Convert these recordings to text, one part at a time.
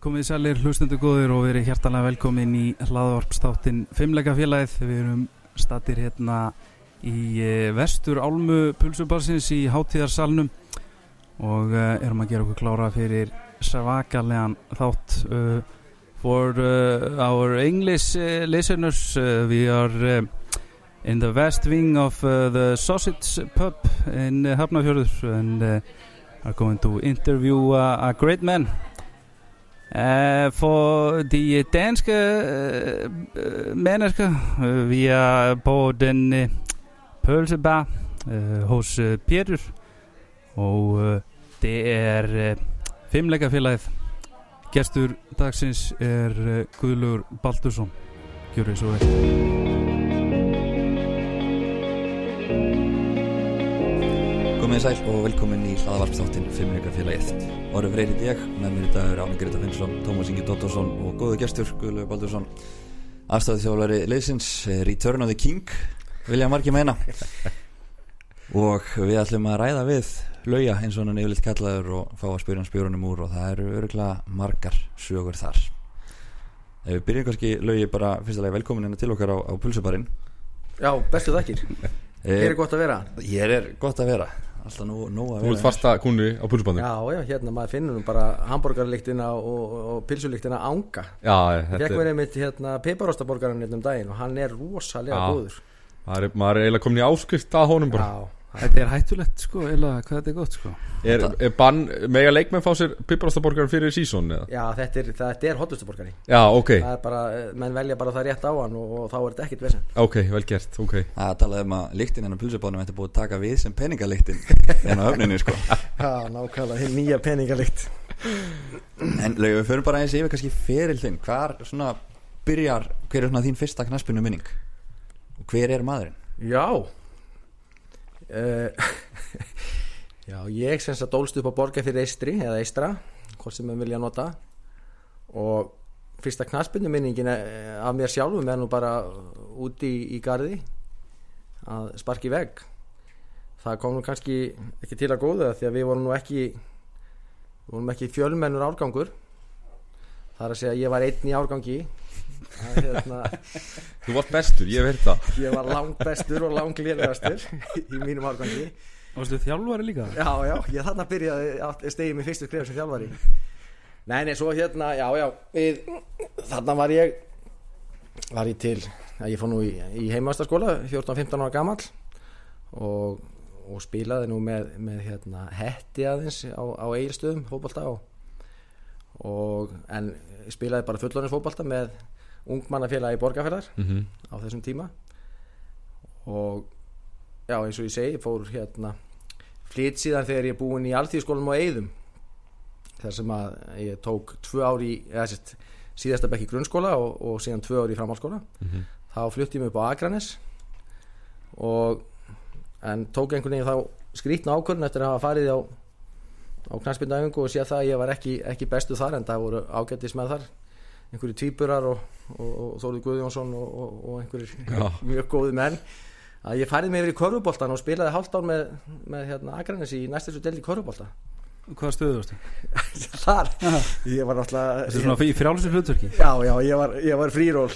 Komið sælir hlustendu góður og verið hjertalega velkomin í hlaðvarpstáttin Fimmleika félagið. Við erum statir hérna í eh, vestur álmu pulsubarsins í hátíðarsalnum og uh, erum að gera okkur klára fyrir svakalegan þátt uh, for uh, our English listeners we are in the west wing of the sausage pub in Hafnarfjörður and are going to interview a great man Uh, for de danske uh, mennesker, uh, vi er på den uh, pølsebar uh, hos uh, Pétur og uh, det er Fimmleikafélagið gestur dagsins er Guðlur Baldursson. Gjör því svo vel Komið sæl og velkomin í hlaðavarpstáttin Fimmleikafélagið. Orður Freyrit ég, með mér í dag eru Ánir Greta Finnsson, Tómas Ingi Dóttarsson og góðu gestur Guðlu Baldursson. Afstæðið þjálfari leysins, Return of the King, vilja margi meina. Og við ætlum að ræða við lauja eins og hann er yfirleitt kallaður og fá að spyrja hann spjórunum úr og það eru öruglega margar sögur þar. Ef við byrjum kannski laugi bara fyrstulega velkomin hérna til okkar á, á pulsubarinn. Já, bestu þakkir. Hér er gott að vera. Hér er gott að vera alltaf nú, nú að vera Þú ert fasta kunni á pulsbandi Já, já, hérna maður finnur nú bara hambúrgarlíktina og, og pilsulíktina ánga Já, þetta Fekk mér einmitt hérna piparostaborgarinn hérna um daginn og hann er rosalega góður. Maður er, maður er eiginlega komin í áskrift að honum bara. Já Þetta er hættulegt sko, eða hvað þetta er gott sko. Er, er bann, mega leikmenn fá sér piparostaborgar fyrir sísón eða? Já, þetta er, þetta er hotlustaborgari Já, ok. Það er bara, menn velja bara það rétt á hann og, og þá er þetta ekkit vesen. Ok, vel gert, ok. Það talaði um að líktin en að pulsubánum þetta búið að taka við sem peningalíktin en á öfninu sko. Já, nákvæmlega, hinn nýja peningalíkt En lögum við fyrir bara eins yfir kannski feril þinn Hvar svona byrjar, hver er svona þín fyrsta knaspinu minning? Og hver er maðurinn? Já Uh, já, ég semst að dólst upp á borga fyrir Eistri eða Eistra, hvort sem við vilja nota. Og fyrsta knaspinu minningin af mér sjálfum er nú bara úti í, í gardi að sparki veg það kom nú kannski ekki til að góða því að við vorum nú ekki við vorum ekki fjölmennur árgangur það er að segja að ég var einn í árgangi. Hérna, Þú varst bestur, ég heyrt það. Ég var langt bestur og langt liðlegastur í mínum árgangi. Og þú þjálfari líka? Já, já, ég þarna byrjaði stegið mér fyrstu skrif sem þjálfari. Nei, nei, svo hérna, já, já við, þarna var ég var ég til, að ég fór nú í, í heimastaskóla, 14-15 ára gammal og, og spilaði nú með, með hérna, hetti aðeins á, á eigilstöðum fókbalta og, og en spilaði bara fullonins fókbalta með ungmannafélagi borgarferðar mm -hmm. á þessum tíma og já eins og ég segi fór hérna flytt síðan þegar ég er búin í alltíðskólum og eigðum þar sem að ég tók tvö ári eða sérst síðasta bekk í grunnskóla og, og síðan tvö ári í framhalskóla mm -hmm. þá flytti ég mig upp á Akranes og en tók einhvern veginn þá skrítna ákvörn eftir að hafa farið á á knæspindaöfingu og sé að það ég var ekki, ekki bestu þar en það voru ágættis með þar. Einhverju týpurar og, og, og Þóri Guðjónsson og, og einhverjir mjög góði menn. Að ég færði mig yfir í korfuboltan og spilaði halvt án með, með hérna, Akranes í næstu svo del í korfubolta Hvað stöðu varstu? Þar, ég var náttúrulega Þetta er svona í frjálsum hlutverki? Já, já, ég var, var fríról.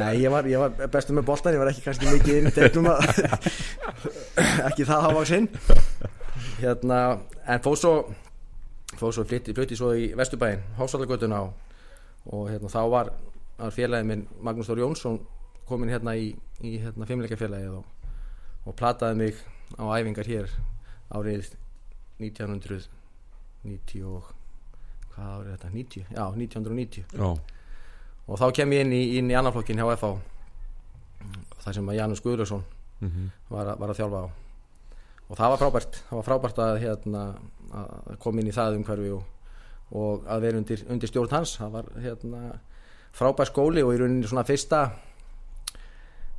Nei, ég var, ég var bestu með boltan ég var ekki kannski mikið inn í tegnum ekki það hafa sinn hérna, en fóð svo fóð svo flytti, flytti svo í Vesturbæin Hásallagötuna og og hérna, þá var, var félagið minn Magnús Þór Jónsson komin hérna í, í hérna, fimmleikafélagið og, og plataði mig á æfingar hér árið 1990 og hvað árið þetta? 90? Já, 1990 Já. og þá kem ég inn í, inn í annarflokkin hjá FH þar sem að Janus Guðlöfsson mm -hmm. var, var að þjálfa á og það var frábært það var frábært að, hérna, að koma inn í það umhverfi og og að vera undir, undir stjórn hans. Það var hérna, frábær skóli og í rauninni svona fyrsta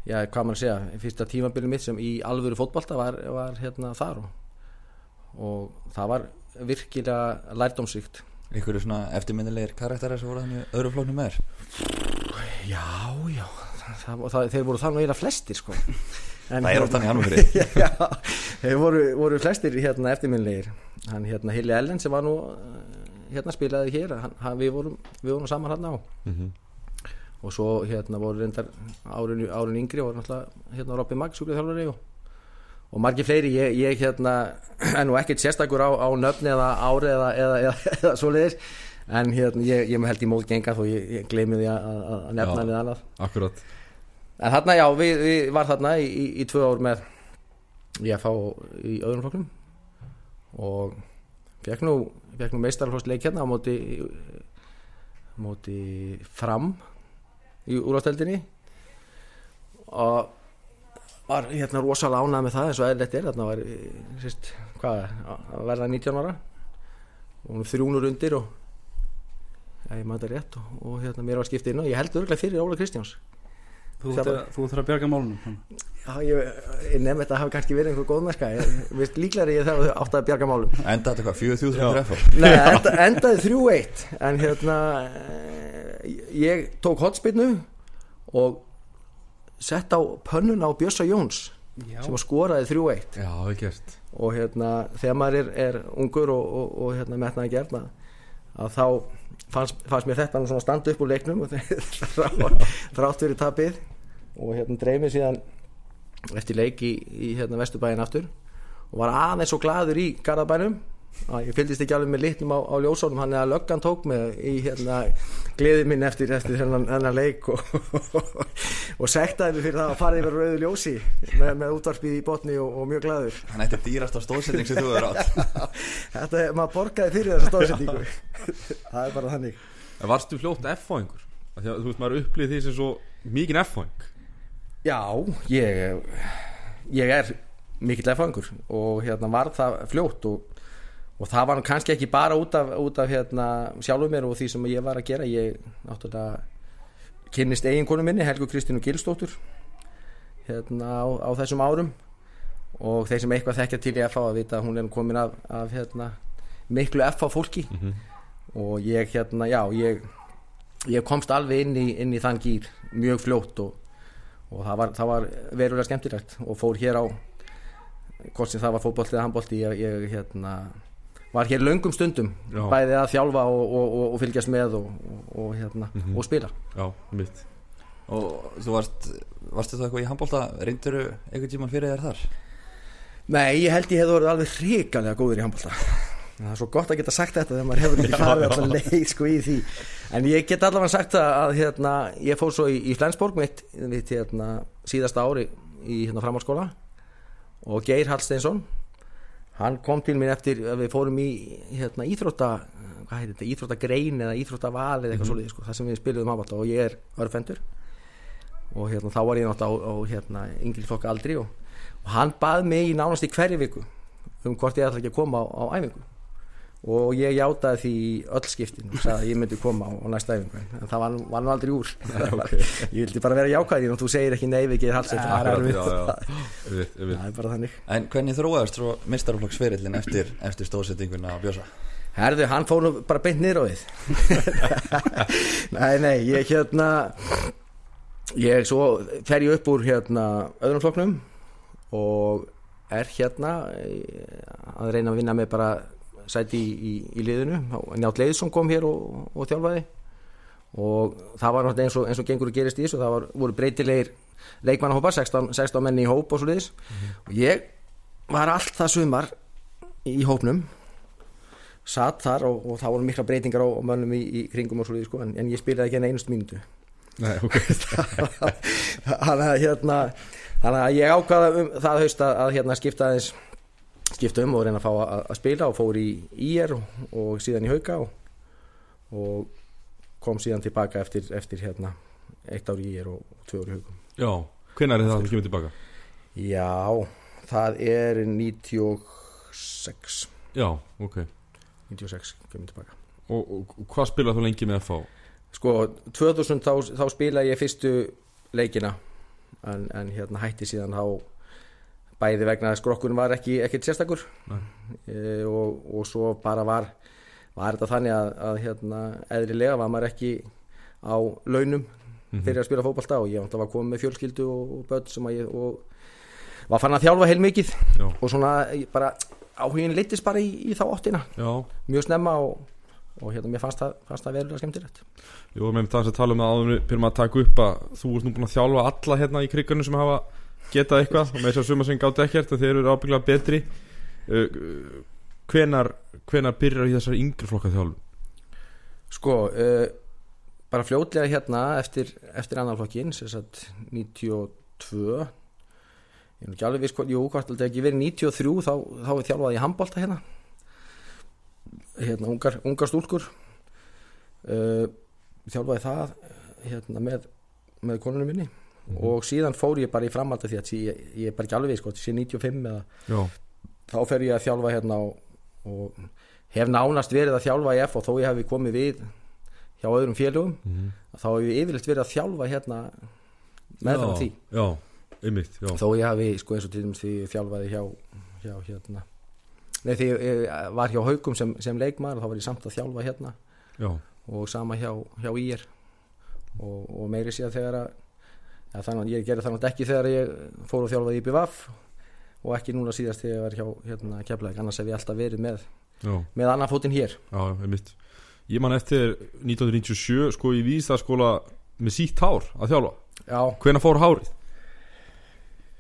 já, hvað maður segja fyrsta tímabilið mitt sem í alvöru fótbalta var, var hérna þar og, og það var virkilega lærdómsvíkt er svona eftirminnilegir karakterar sem voru þannig öðru flóknum með Já, já það, það, þeir voru þannig að eira flestir sko. En það er oftan í annum fyrir Já, þeir voru, voru flestir hérna eftirminnilegir. Hann hérna Hilli Ellen sem var nú hérna spilaði hér hann, hann, við, vorum, við vorum saman hann á. Mhm. og svo hérna voru reyndar árun, árun yngri og náttúrulega hérna Robby Magg sjúkrið þjálfari og, og margir fleiri. Ég, ég hérna er nú ekkert sérstakur á, á nöfni eða ári eða, eða, eða, eða svoleiðis. En hérna ég, ég með held í mót genga þó ég, ég gleymi því að, nefna Já. við annað. Akkurat. En þarna já, við, við var þarna í, í, í tvö ár með ég fá í öðrum flokkum og fekk nú, nú meistarflokks leik hérna á móti móti fram í úrvasteldinni og var hérna rosalega ánað með það eins og eðlilegt er. Þarna var sérst, hvað, að verða 19 ára. Og þrjúnur undir og ég maður þetta rétt og, og hérna mér var skipt inn og ég held örgulega fyrir Óla Kristjáns Þú þarf að bjarga málunum Já, ég, ég nefn þetta hafi kannski verið einhver góðmerska líklega ég þarf átt að bjarga málum. Enda þetta hvað, 4-3 Já. fyrir FH Nei, enda, endaði 3-1 en hérna eh, ég tók hotspinnu og sett á pönnuna á Bjössa Jóns Já, sem að skoraði 3-1 Já, það er gert. Og hérna þegar maður er, er ungur og, og, og hérna metnaði gerna að þá fannst, fannst mér þetta nú svona standa upp úr leiknum og þrá- þrátt fyrir tapið og hérna dreif mér síðan eftir leik í, í hérna vesturbæin aftur og var aðeins svo gladur í Garðabænum ég fylgist ekki alveg með litnum á, á ljósónum hann er að löggan tók með í hérna gleði minn eftir, eftir hennan, hennan leik og, og sektaði mig fyrir það að fara yfir rauðu ljósi með, með útvarpið í botni og, og mjög gladur Hann ætti dýrast á stóðsetning sem þú er átt. Þetta er, maður borgaði fyrir þessa stóðsendingu Það er bara þannig. Varstu fljótt F-fóingur? Því að þú veist, maður upplýði því sem svo mikinn F-fóing Já, ég ég er mikill efangur og hérna var það fljótt og, og það var kannski ekki bara út af, út af hérna, sjálfum mér og því sem ég var að gera. Ég náttúrulega kynnist eiginkonu minni, Helgu Kristínu Gilsdóttur hérna á, á þessum árum. Og þeir sem eitthvað þekkja til í FH að vita að hún er komin af, af hérna, miklu FH fólki. Og ég hérna, já, ég ég komst alveg inn í, inn í þann gýr mjög fljótt og, og það, var, það var verulega skemmtilegt og fór hér á hvort sem það var fótbolti eða handbolti ég, ég hérna, var hér löngum stundum Já. bæði að þjálfa og, og, og, og fylgjast með og, og, hérna, og spila. Já, mitt Og þú varst, varstu þú eitthvað í handbólta Reyndur einhvern tímann fyrir þér þar? Nei, ég held ég hefði orðið alveg hrikalega góður í handbolta. Það er svo gott að geta sagt þetta þegar maður hefur ekki farið alltaf leið sko í því. En ég get allavega sagt það að hérna, ég fór svo í, í Flensborg mitt, mitt hérna, síðasta ári í hérna, framhaldsskóla. Og Geir Hallsteinsson hann kom til mér eftir að við fórum í hérna, íþrótta hvað heitir þetta, íþróttagrein eða íþróttaval eða eitthvað mm -hmm. sko, það sem við spiluðum handbolta og ég er örfendur og hérna, þá var ég náttúrulega á, á hérna, yngri fólk aldri og, og hann bað mig í nánast í hverju viku um hvort ég ætla ekki að koma á, á æfingu og ég játaði því öll skiptin og sagði að ég myndi koma á, á næsta æfingu. En það var, var nú aldrei úr. Ég vildi bara vera jákvæðin og þú segir ekki nei við gerir halsett það er erfitt. Það er bara þannig. En hvernig þróaðist svo mistaraflokksferillin eftir, eftir stóðsetninguna á Bjösa? Herðu, hann fór nú bara beint niður á við. Nei, nei, ég hérna Ég svo fer ég upp úr hérna öðrum flokknum og er hérna eh, að reyna að vinna með bara sæti í, í, í liðinu. Njátt Leiðsson kom hér og, og þjálfaði. Og það var eins og, eins og gengur að gerist í þessu. Það var, voru breytilegir leikmannahópar 16, 16 menni í hóp og svo liðis og ég var allt það sumar í hópnum. Satt þar og, og það voru mikla breytingar á, á mönnum í, í kringum og svo sko, en, en ég spilaði ekki en einustu mínútu. Nei, ok. Þannig að hérna þannig að ég ákvaða um það haust að, að hérna skipta aðeins skipta um og reyna að fá að, að spila og fór í IR og, og síðan í Hauka og, og kom síðan tilbaka eftir, eftir hérna eitt ár í IR og tvö ár í Haukum Já, hvenær er það sem kemur tilbaka? Já, það er 96 Já, ok 96 kemur tilbaka Og, og, hvað spilað þú lengi með FH? Sko, 2000 þá, þá spila ég fyrstu leikina en, en hérna hætti síðan þá bæði vegna að skrokkurinn var ekki ekkert sérstakur. E, og, og svo bara var var þetta þannig að, að hérna eðrilega var maður ekki á launum fyrir að spila fótbolta og ég að var komið með fjölskyldu og, og börn sem að ég og var fann að þjálfa heilmikið Já, og svona bara áhugin leittist bara í, í þá áttina. Já, mjög snemma og og hérna mér fannst það, fannst það verulega skemmtilegt. Jú, með það að tala um það áður fyrir maður að taka upp að þú ert nú búin að þjálfa alla hérna í kriganum sem hafa getað eitthvað og með þess að suma sem gátt ekkert þeir eru ábygglega betri. Uh, hvenar, hvenar byrjar í þessari yngri flokka þjálfum? Sko, uh, bara fljótlega hérna eftir, eftir annarflokkin, sem sagt 92 ég er ekki alveg viss jú, hvort þetta ekki verið 93 þá, þá er þjálfað í handbólta hérna. Hérna, ungar, ungar stúlkur. Uh, þjálfaði það hérna með, með konunum minni og síðan fór ég bara í framhaldi því að ég, ég er bara ekki alveg hvort, sé 95 eða þá fer ég að þjálfa hérna og, og hef nánast verið að þjálfa í F og þó ég hef komið við hjá öðrum félögum Mhm. þá hef ég yfirleitt verið að þjálfa hérna meðfram já, því. Já, einmitt, já. Þó ég hafi sko eins og til dæmis því þjálfaði hjá, hjá hérna nei því ég, var hjá Haugum sem, sem leikmaður og þá var ég samt að þjálfa hérna. Já, og sama hjá, hjá IR og, og meiri síðan þegar að ja, þannig að ég gerði þannig ekki þegar ég fór og þjálfaði í BVF og ekki núna síðast þegar ég var hjá hérna keflaðik annars hef ég alltaf verið með já, með annan fótinn hér. Já, einmitt. Ég man eftir 1997 sko í vísaskóla með sítt hár að þjálfa. Já, Hvenær fór hárið?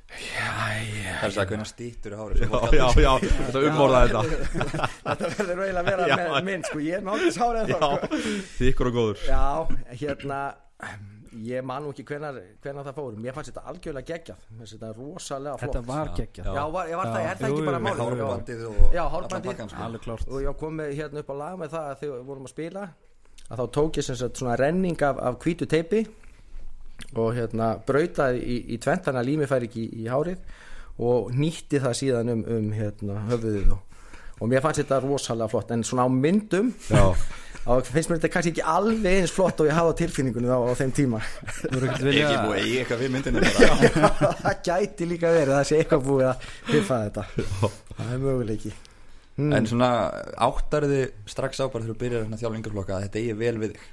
Það er að hvernig stýttur í hári Já, já, já, þetta umorða þetta. Þetta verður eiginlega að vera Já. með minn sko, ég er með ákveðs hárið Já, þykkur og góður. Já, hérna ég man nú ekki hvenar, hvenar það fór mér fannst þetta algjörlega geggjað. Þetta rosalega flott. Þetta var geggjað. Já, var, ég var það, er það Jú, ekki bara Já. Hárbandið og Já, hárbandið. sko. Og ég kom með hérna upp á lag með það að þegar við vorum að spila að þá tók ég sem sagt svona renning af, af hvítu teipi og hérna brautaði í, í tvent þannig að lími fær ekki í, í hárið og nýtti það síðan um, um hérna, höfuðið og, og mér fannst þetta rosalega flott. En svona á myndum Já, þá finnst mér þetta kannski ekki alveg eins flott og ég hafa á tilfinningunum á, á þeim tíma. Ég ekki búið að eiga eitthvað við myndinu bara. Það gæti líka verið að það sé eitthvað búið að hiffa þetta. Það er möguleiki. Hmm. En svona áttarði strax á bara þegar þú byrjar hérna þjálf yngreflokka að þetta eigi vel við þig?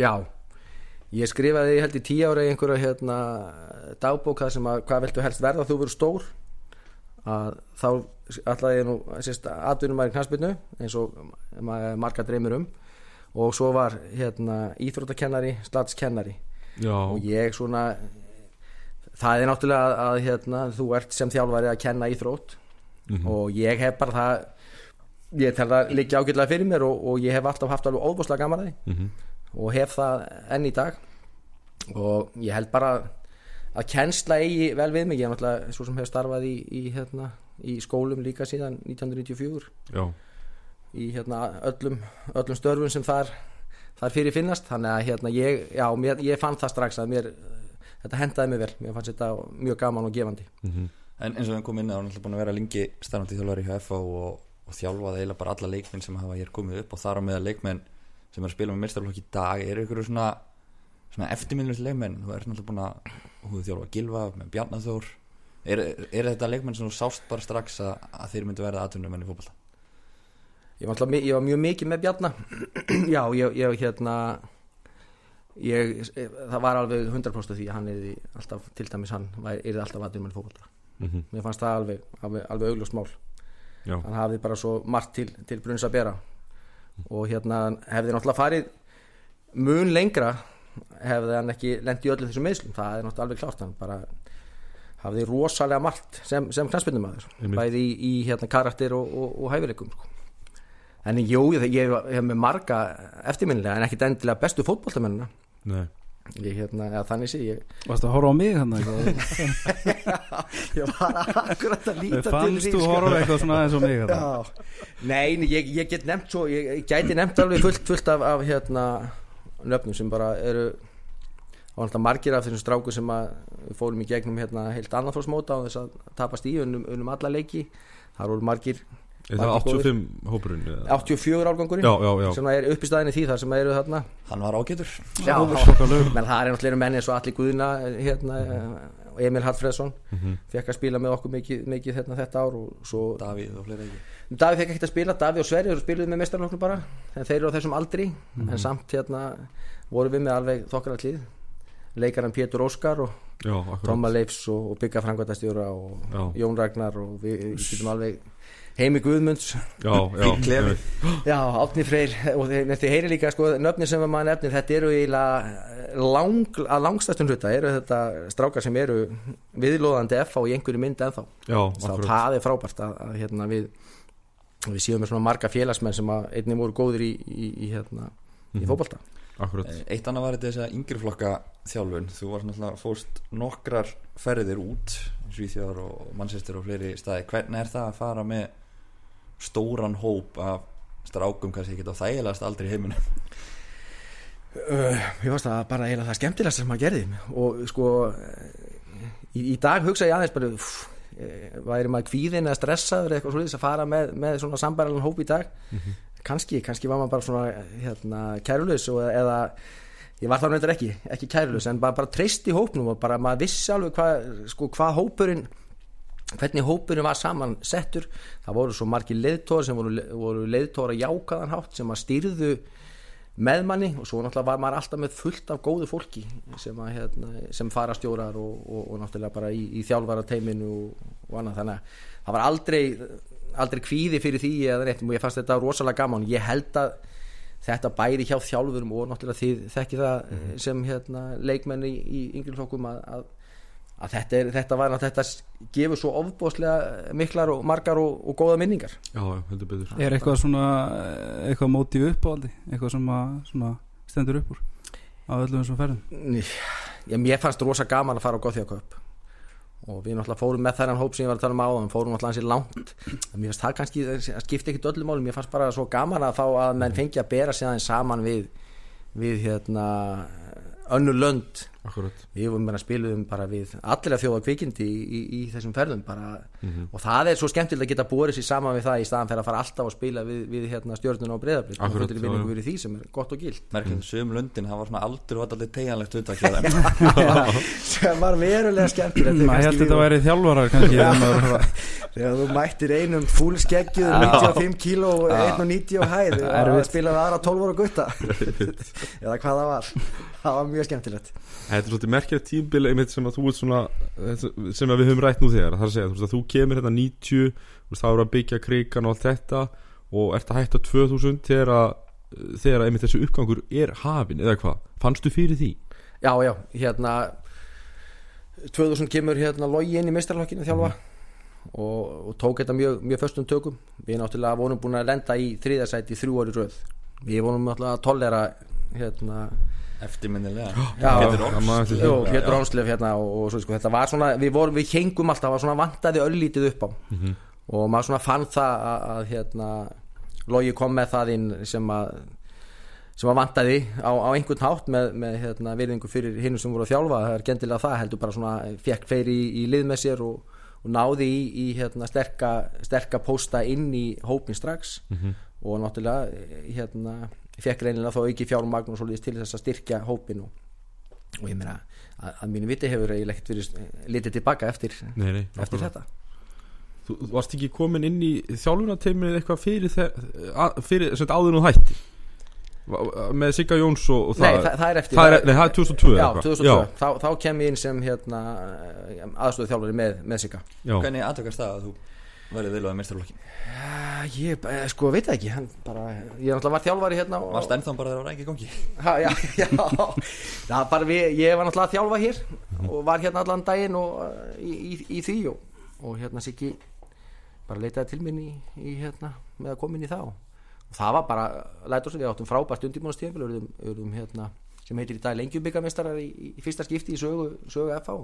Já, ég skrifaði held í tíu ára í einhverja hérna, dagbók það sem að hvað viltu helst verða þú verður stór. Að þá ætlaði ég nú atvinnum maður í knastbyrnu eins og ma- marga dreymir um og svo var hérna íþróttakennari, slatskennari. Og ég svona það er náttúrulega að, að hérna, þú ert sem þjálfari að kenna íþrótt. Mhm. og ég hef bara það ég tel það líka ágætlega fyrir mér og, og ég hef alltaf haft alveg óbúslega gaman að því. Mhm. og hef það enn í dag. Og ég held bara að kennsla eigi vel við mig. Ég er náttúrulega svo sem hef starfað í, í, hérna, í skólum líka síðan 1994 já, í hérna, öllum, öllum störfum sem þar, þar fyrir finnast. Þannig að hérna, ég, já, mér, ég fann það strax að mér, þetta hendaði mig vel. Mér fannst þetta mjög gaman og gefandi. Mhm. En eins og við komum inn á, hann er alltaf búin að vera lengi starfandi þjálfari hjá FH og, og þjálfaði eiginlega bara alla leikmenn sem hafa hér komið upp og þar á meða leikmenn sem er að spila með meistarflokk í dag. Eru ykkur svona, svona eftirminnlust leikmenn? Þú ert náttúrulega búin að þjálfa Gilva með Bjarnaþór. Er, er þetta leikmenn sem þú sást bara strax að, að þeir myndu verða aðtunum enn í fótbolta ég var, alltaf, ég var mjög mikið með Bjarna. Já, ég, ég hérna ég, það var alveg 100% því að hann er alltaf, til dæmis hann er alltaf aðeins með fókbalta Mhm. mér fannst það alveg, alveg, alveg augljóst mál. Já, hann hafði bara svo margt til, til brunns að bera. Og hérna hefði náttúrulega farið mun lengra hefði hann ekki lent í öllu þessum meðslum það er náttúrulega alveg klárt hann bara hafði rosalega margt sem, sem knastbyrnumæður bæði í, í hérna karakter og, og, og hæfileikum sko. En jú, ég, ég hef með marga eftirminnilega en ekkit endilega bestu fótboltamennina. Nei. Ég hérna, eða þannig sé ég. Varstu að horfa á mig þannig ég var akkurat að líta til Fannst því, þú sko. horfa eitthvað svona aðeins og mig þarna? Já, nei, nei, ég, ég get nefnt svo ég, ég gæti nefnt alveg fullt, fullt af, af hérna nöfnum sem bara eru og alltaf margir af þessum stráku sem að við fórum í gegnum hérna heilt annarflósmóta og þess að tapast í unnum, unnum alla leiki. Þar voru margir það Margir 85 hópurinn? eða? 84 árgangurinn? Já, já, já. Sem er upp í staðinni því þar sem eru þarna? Hann var ágætur. Menn það er náttúrulega menni eins og Alli Guðna hérna, og Emil Hallfreðsson. Mhm. fekk að spila með okkur mikið, mikið hérna, þetta ár og svo Davíð og fleira ekki? Davíð fekk ekkert að spila, Davíð og Sverri eru spiluð með mestarloknum bara, en þeir eru á þessum aldri. Mhm. en samt hérna voru við með alveg þokkarallið leikaran Pétur Óskar og Tóma Leifs og, og Bygga Frangværtastjóra og Já. Jón Ragnar og við, við getum alveg Heimi Guðmunds. Já, já. Klefi. Já, Átni Freyr og þið, þið heyri líka sko, nöfni sem maður nefnir, þetta eru eiginlega lang, að langstæstum hluta eru þetta strákar sem eru viðlóðandi FH í einhverju mynd ennþá. Já, það er frábært að, að hérna, við, við séum með svona marga félagsmenn sem að einnig voru góðir í, í, í, hérna, í fótbolta. Akkurat. Eh, Eitt annað var þetta þess að yngri flokka þjálfun. Þú var náttúrulega fórst nokkrar ferðir út Svíþjóðar og mannsistur og fleiri staði Hvernig er það að fara með stóran hóp af strákum kannski ekki á þægilegast aldrei í heiminum. Uh, Mér fannst það bara eiginlega það skemmtilegast sem maður gerði. Og sko í, í dag hugsa ég aðeins bara uff, eh, væri maður kvíðin eða stressaður eða eitthvað svolítið að fara með, með svona sambæralan hóp í dag? Kannski, kannski var maður bara svona hérna, kærulaus og, eða ég var það náttúrulega ekki, ekki kærulaus en bara, bara treyst í hópnum og bara maður vissi alveg hvað sko, hva hópurinn hvernig hópurinn var saman settur það voru svo margir leiðtóra sem voru, voru leiðtóra jákaðan hátt sem að stýrðu með manni og svo náttúrulega var maður alltaf með fullt af góðu fólki sem, að, hérna, sem fara stjórar og, og, og náttúrulega bara í, í þjálfara teiminu og, og annað. Þannig að það var aldrei aldrei kvíði fyrir því eða neitt. Og ég fannst þetta rosalega gaman. Ég held að þetta bæri hjá þjálfurum og náttúrulega þið þekki það sem hérna, leikmenn í, í yngri flokkum að, að, að þetta, er, þetta var að þetta gefur svo ofbóðslega miklar og margar og, og góða minningar. Já, já, heldur betur. Er eitthvað svona eitthvað mótið uppáhaldi eitthvað sem að svona stendur upp úr á öllum þessum ferðum? Ég, mér fannst rosa gaman að fara á Gothjaköp og við náttúrulega fórum með þennan hóp sem ég var að tala um áðan fórum náttúrulega hansi langt. En mér fannst það kannski, það skipti ekkit öllum málum mér fannst bara svo gaman að fá að menn fengi að bera sig aðeins saman við við hérna önnu lönd Akkurat. Við vorum bara að spilum bara við allir að þjóða kvikindi í, í, í þessum ferðum bara, og það er svo skemmtilegt að geta borið sér saman við það í staðan fyrir að fara alltaf að spila við, við hérna, stjórnuna og breyðablið og þetta er vinningu fyrir því sem er gott og gilt. Merkilegt, sögum löndin, það var svona aldur og allir tegjanlegt þeim. Sem var verulega skemmtilegt Maður held þetta að væri þjálfarar kannski þegar þú mættir einum fullskeggjuð 95 kíló og 1,90 og hæð og að spila við aðra 12 ára gutta. Eða hvað það var. Það var mjög skemmtilegt Þetta er svolítið merkjað tímbil einmitt sem að þú ert svona sem að við höfum rætt nú þegar það er að segja, þú veist að þú kemur hérna 90 þú veist, þá er að byggja krigan og allt þetta og ert að hætta 2000 þegar að þegar einmitt þessi uppgangur er hafin eða hvað, fannstu fyrir því? já já, hérna 2000 kemur hérna logi inn í meistarlokkinu þjálfa og, og tók þetta mjög, mjög föstum tökum. Við náttúrulega vorum búin að lenda í þriðasæti í þrjú ári röð. Við vorum náttúrulega að tollera hérna Eftirminnilega. Pétur. Ánslef hérna og, og svo sko, þetta var svona, við vorum, við hengum alltaf, það var svona vantaði öllítið upp á. Og maður svona fann það að, að hérna, logi kom með það inn sem að sem að vantaði á, á einhvern hátt með, með hérna, virðingu fyrir hinn sem voru að þjálfa, það er gendilega það heldur bara svona, fekk fleiri í, í lið með sér og, og náði í, í hérna, sterka, sterka pósta inn í hópin strax. Og náttúrulega hérna, fekk reynilega þá ekki fjármagn og svolítið til þess að styrkja hópin og, og ég meina að, að mínu viti hefur eiginlega ekkert verið litið tilbaka eftir, Nei, nei, eftir þetta. Þú þú varst ekki komin inn í þjálfunateimið eitthvað fyrir, fyrir áður nú hætti? Með Sigga Jóns og, og Nei, það það, það er eftir. það er, nei, það er 2002 Já, eða eitthvað. 2002, þá, þá kem ég inn sem hérna, aðstöðu þjálfari með, með Sigga. Já, Hvernig aðtökast það að þú verið viðlóðið meistarlokkin Já, Ég eh, sko veit ekki bara, Ég náttúrulega var þjálfari hérna og, Varst ennþá bara þegar það var ekki ha, Já, já, já bara við, Ég var náttúrulega þjálfa hér og var hérna allan daginn og, uh, í, í, í því og, og hérna Siggi bara leitaði til minn í, í hérna með að koma inn í þá og það var bara, lætur sem við áttum frábært urðum hérna sem heitir í dag lengjubyggamestarar í, fyrsta skipti í sögu, sögu FH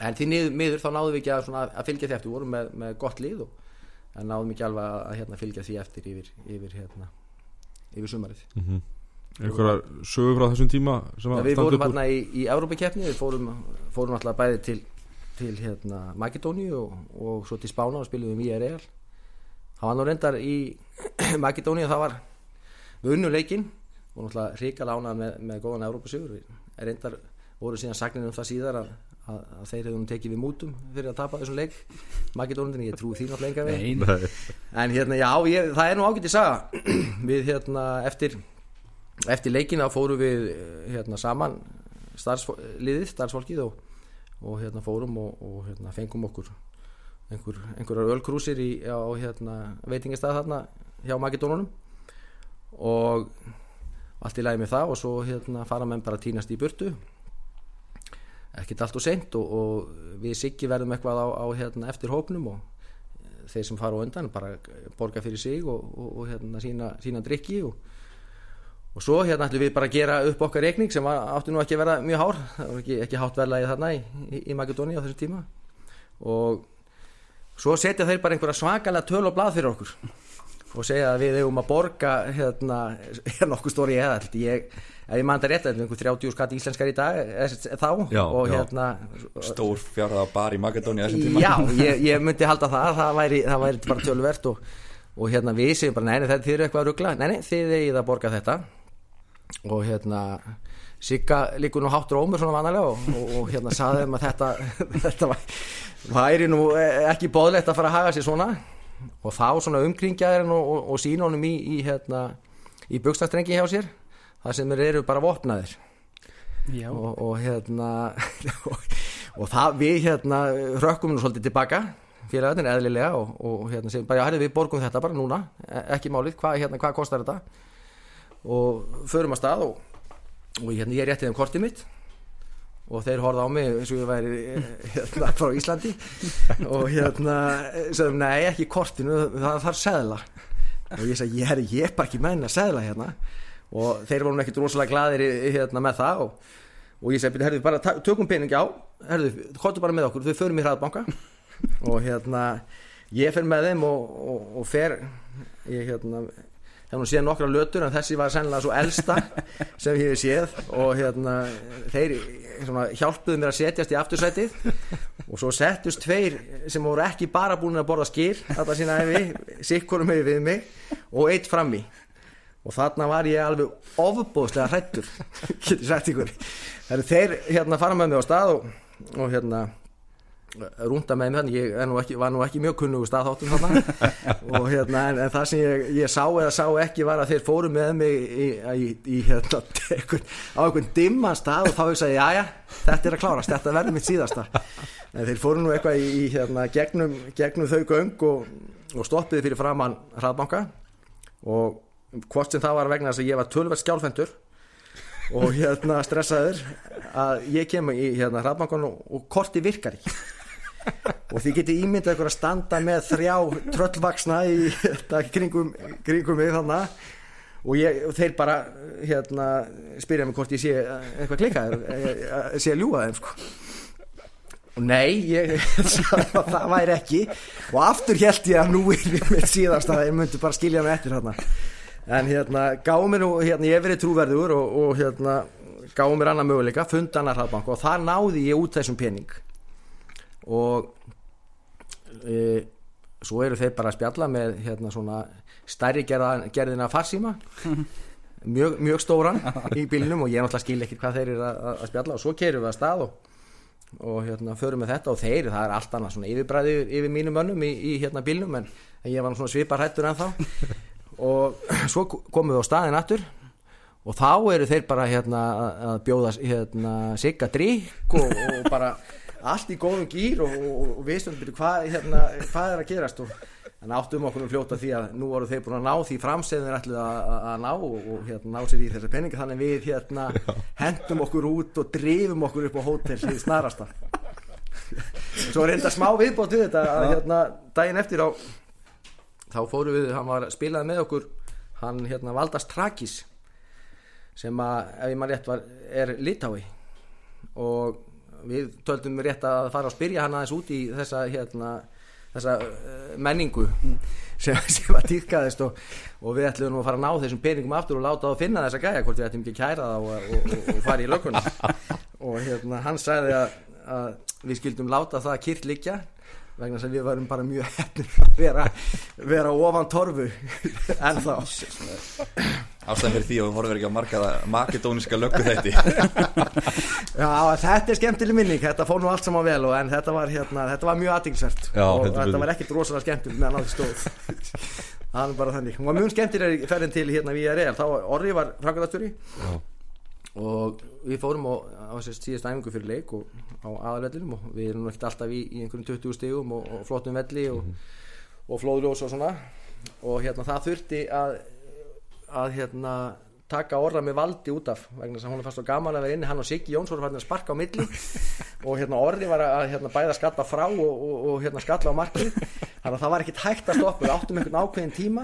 en því niður, miður þá náðum við ekki að, svona, að fylgja því eftir, við vorum með, með gott lið og, en náðum ekki alveg að, að hérna, fylgja því eftir yfir, yfir, hérna, yfir sumarið. Einhverjar sögur frá þessum tíma ja, við fórum hérna í, í Európa-keppni við fórum, fórum alltaf bæði til, til hérna, Makedóníu og, og svo til Spána og spilum við IRL það var nú reyndar í Makedóníu það var leikinn. Og náttúrulega ríka lánað með, með góðan Európa-sigur Við reyndar voru síðan sagnir um það síðar að, að, að þeir hefðu nú tekið við mútum fyrir að tapa þessum leik. Makedónundin, ég trúi því náttúrulega enga við Nei, Nei, En hérna, já, ég, það er nú ágætt í saga. Við hérna, eftir Eftir leikina fórum við eh, hérna, saman starfsfó- liðið, starfsfólkið og, og hérna fórum og, og hérna, fengum okkur einhver, einhverjar ölkrúsir í, á hérna, veitingastað þarna hjá Makedónunum. Og allt í lagi með það og svo hérna, fara menn bara að týnast í burtu ekkert allt og seint og, og við Siggi verðum eitthvað á, á hérna, eftir hópnum og þeir sem fara á undan bara borga fyrir sig og, og, og hérna, sína, sína drikki og, svo hérna ætlum við bara að gera upp okkar reikning sem var, átti nú ekki að vera mjög hár. Það var ekki, ekki hátt verðlagi þarna í, í, í Makedóni á þessum tíma. Og svo setja þeir bara einhverja svakalega töl og blað fyrir okkur og segja að við hefum að borga hérna, nokkuð stóri eða ég, ef ég manda rétt, einhver 30 skatt íslenskar í dag er, þá Já, og já. hérna Stór fjárða bar í tíma. Já, ég, ég myndi halda það það væri, það væri bara tölvert og, og hérna við segjum bara, neini þetta eru eitthvað að ruggla neini, þið eigið að borga þetta. Og hérna Sigga líkur nú háttur ómur svona vanalega og, og, og hérna saði þeim að þetta þetta væri nú ekki bóðlegt að fara að haga sér svona og þá svona umkringjaðir og, og, og sína honum í, í hérna í bukstastrengi hjá sér þar sem eru bara vopnaðir. Og, og hérna og, það við hérna rökkum nú svolítið tilbaka félagarnir eðlilega og, og hérna segjum bara, já, við borgum þetta bara núna e- ekki málið, hvað, hérna, hvað kostar þetta? Og förum að stað og, og hérna, ég rétti þeim kortið mitt og þeir horfða á mig eins og ég væri eh, hérna, frá Íslandi. Og hérna sagðum, nei, ekki kortinu, það þarf seðla. Og ég sagði, ég, herri, ég er bara ekki menn að seðla hérna. Og þeir voru nú ekkit rosalega glaðir í- hérna, með það og, og ég "Bíddu, herðu, bara tökum pening á. Herðu, hóttu bara með okkur, við förum í hraðbanka. Og hérna ég fer með þeim og, og, og fer ég hérna hef nú séð nokkra lötur en þessi var sennilega svo elsta sem ég séð. Og hérna þeir svona, hjálpuðu mér að setjast í aftursætið. Og svo settust tveir sem voru ekki bara búin að borða skýr þetta sína hefi, sikkurum hefur við mig og eitt frammi. Og þarna var ég alveg ofbóðslega hrættur getur sagt ykkur. Þeir hérna fara með mig á stað og, og hérna rúnda með þannig, ég nú ekki, var nú ekki mjög kunnugu staðháttum þarna. Og hérna, en, en það sem ég, ég sá eða sá ekki var að þeir fóru með mig í, í, í hérna, einhvern, á einhvern dimman stað og þá hugsaði ég, jæja, þetta er að klárast, þetta verður mitt síðasta. En þeir fóru nú eitthvað í, í hérna, gegnum, gegnum þau göng og, og stoppiði fyrir framann hraðbanka. Og hvort sem það var vegna þess að ég var tölvert skjálfendur og hérna stressaður að ég kem í hérna hraðbankan og, og korti virkar ekki og þið getið ímyndað ykkur að standa með þrjá tröllvaksna í þetta kringum, kringum mig þannig og, ég, og þeir bara hérna spyrja mig hvort ég sé eitthvað klikkaður eh, sé að ljúga þeim sko. Og nei, ég það væri ekki. Og aftur held ég að nú er við með síðast að þeir myndu bara skilja mig eftir þarna. En hérna gáum mér nú hérna ég hef verið trúverður og, og hérna gáum mér annað möguleika, funda annar hraðbank. Og þar náði ég út þessum pening og e, svo eru þeir bara að spjalla með hérna svona stærri gerða, gerðina farsíma. Mjög, mjög stóran í bílnum og ég náttúrulega skil ekki hvað þeir eru að, að spjalla og svo kerum við að stað og, og hérna förum með þetta og þeir, það er allt annað svona yfirbræði yfir, yfir mínum mönnum í, í hérna bílnum en, en ég var svona svipar hættur en þá og svo komum við á staðin aftur og þá eru þeir bara hérna að- að bjóða hérna sigga drikk og, og bara allt í góðum gýr og, og, og við stöndum byrju hvað, hérna, hvað er að gerast og en áttum okkur um fljóta því að nú voru þeir búin að ná því framsegðin ætluðu að, ná og, og hérna, ná sér í þessa peninga. Þannig við hérna hendum okkur út og drifum okkur upp á hótel í snarasta. Svo reynda smá viðbót við þetta að hérna daginn eftir á þá fóru við, hann var spilaði með okkur hann hérna Valdas Trakis sem að, ef ég maður rétt var er Litái og við töldum rétt að fara að spyrja hann aðeins út í þessa hérna, þessa uh, menningu sem, sem að týrkaðist og, og við ætlum nú að fara að ná þessum peningum aftur og láta þá finna þessa gæja hvort við ætlum ekki að kæra það og, og, og, fara í lökunum og hérna, hann sagði að, að við skildum láta það kýrt liggja vegna að við varum bara mjög hefnir að vera, vera ofan torfu en þá Ástæðan fyrir því að við horfum ekki á markaða makedóniska löggu þetta Já, þetta er skemmtileg minning, þetta fór nú allt saman vel og, en þetta var, hérna, þetta var mjög aðeinsvert Já, og þetta betur. var ekkit rosalega skemmtilegt meðan því stóð. Það er bara þannig. Var mjög skemmtileg ferðin til hérna við RL þá var Orri var framkvæmdastjóri. Já. Og við fórum á, á síðast æfingu fyrir leik og á aðalvellinum og við erum ekkert alltaf í, í einhverjum 20 stigum og, og flottum velli og, og flóðljós og svona. Og hérna það þurfti að að hérna taka orða með valdi út af vegna þess að hún er fast og gaman að vera inni. Hann og Siggi Jóns voru fannir að sparka á milli og hérna orði var að hérna, bæða skalla frá og, og, og hérna skalla á markið. Þannig að það var ekkit hægt að stoppa. Við áttum einhvern ákveðin tíma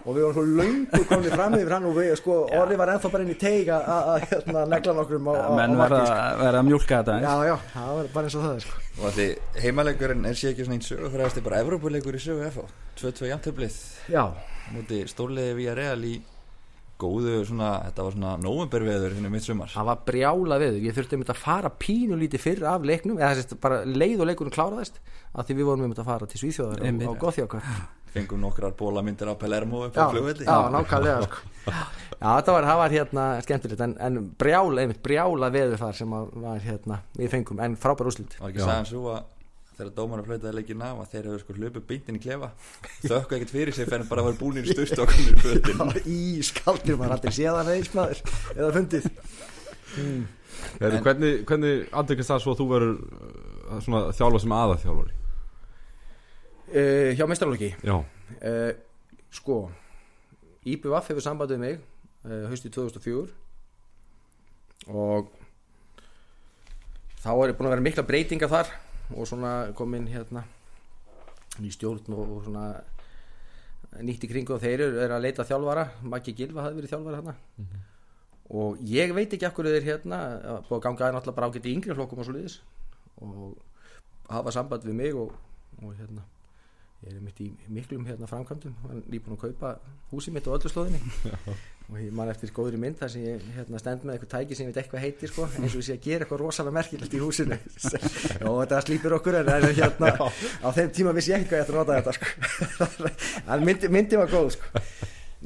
og við vorum svo löngu komið fram yfir hann og við, sko, orði var ennþá bara inn í teig að- að að, hérna, negla nokkrum á, á, á menn verða sko. verða að mjólka þetta eins. já, já, það var bara eins og það er, sko. Og því heimalegurinn er sér ekki svona einn sögu fyrir að bara Evrópuleikur í sögu góðu svona, þetta var svona novemberveður hérna mitt sumar það var brjála við ég þurfti um þetta að fara pínu lítið fyrr af leiknum eða þess að bara leið og leikunum kláraðist að því við vorum um þetta að fara til Svíþjóðar á, Einmitt. á Gothjókar fengum nokkrar bólamyndir á Palermo upp á flugvelli. já, nákvæmlega sko. já, þetta var, það var hérna skemmtilegt en, en brjála, einmitt brjála veður þar sem að var hérna við fengum, en frábær úslit var ekki sagðan svo að þegar dómarna flautaði leikinn af að þeir hefur sko hlupið beintin í klefa. Þökku ekkert fyrir sig fyrir bara að vera búinir í styrst og komin í fötin. Í skaldir maður aldrei séðan eða maður. Eða fundið. Heru, En- Hvernig, hvernig andekast það svo að þú verður uh, svona þjálfa sem aða þjálfari uh, hjá mestralóki Já, uh, sko IBVF hefur sambandið mig uh, haustið 2004 og þá er búin að vera mikla breytinga þar og svona komin hérna ný stjórn og, og svona nýtt í kringu og þeir eru er að leita þjálfara. Maggi Gilva hafði verið þjálfara hérna og ég veit ekki akkur þeir hérna að búið að ganga aðeins náttúrulega bara ágætt í yngri flokkum og svo liðis og hafa samband við mig og, og hérna ég er mitt í miklum hérna framkvæmdum. Hann er nýbúin að kaupa húsið mitt á öllu slóðinni og ég man eftir góðri mynd þar sem ég hérna, stend með eitthvað tæki sem ég veit eitthvað heitir sko, eins og ég sé að gera eitthvað rosalega merkilegt í húsinu og þetta slípur okkur en hérna á þeim tíma vissi ég ekki hvað ég ætti að nota þetta sko. myndi, myndi var góð sko.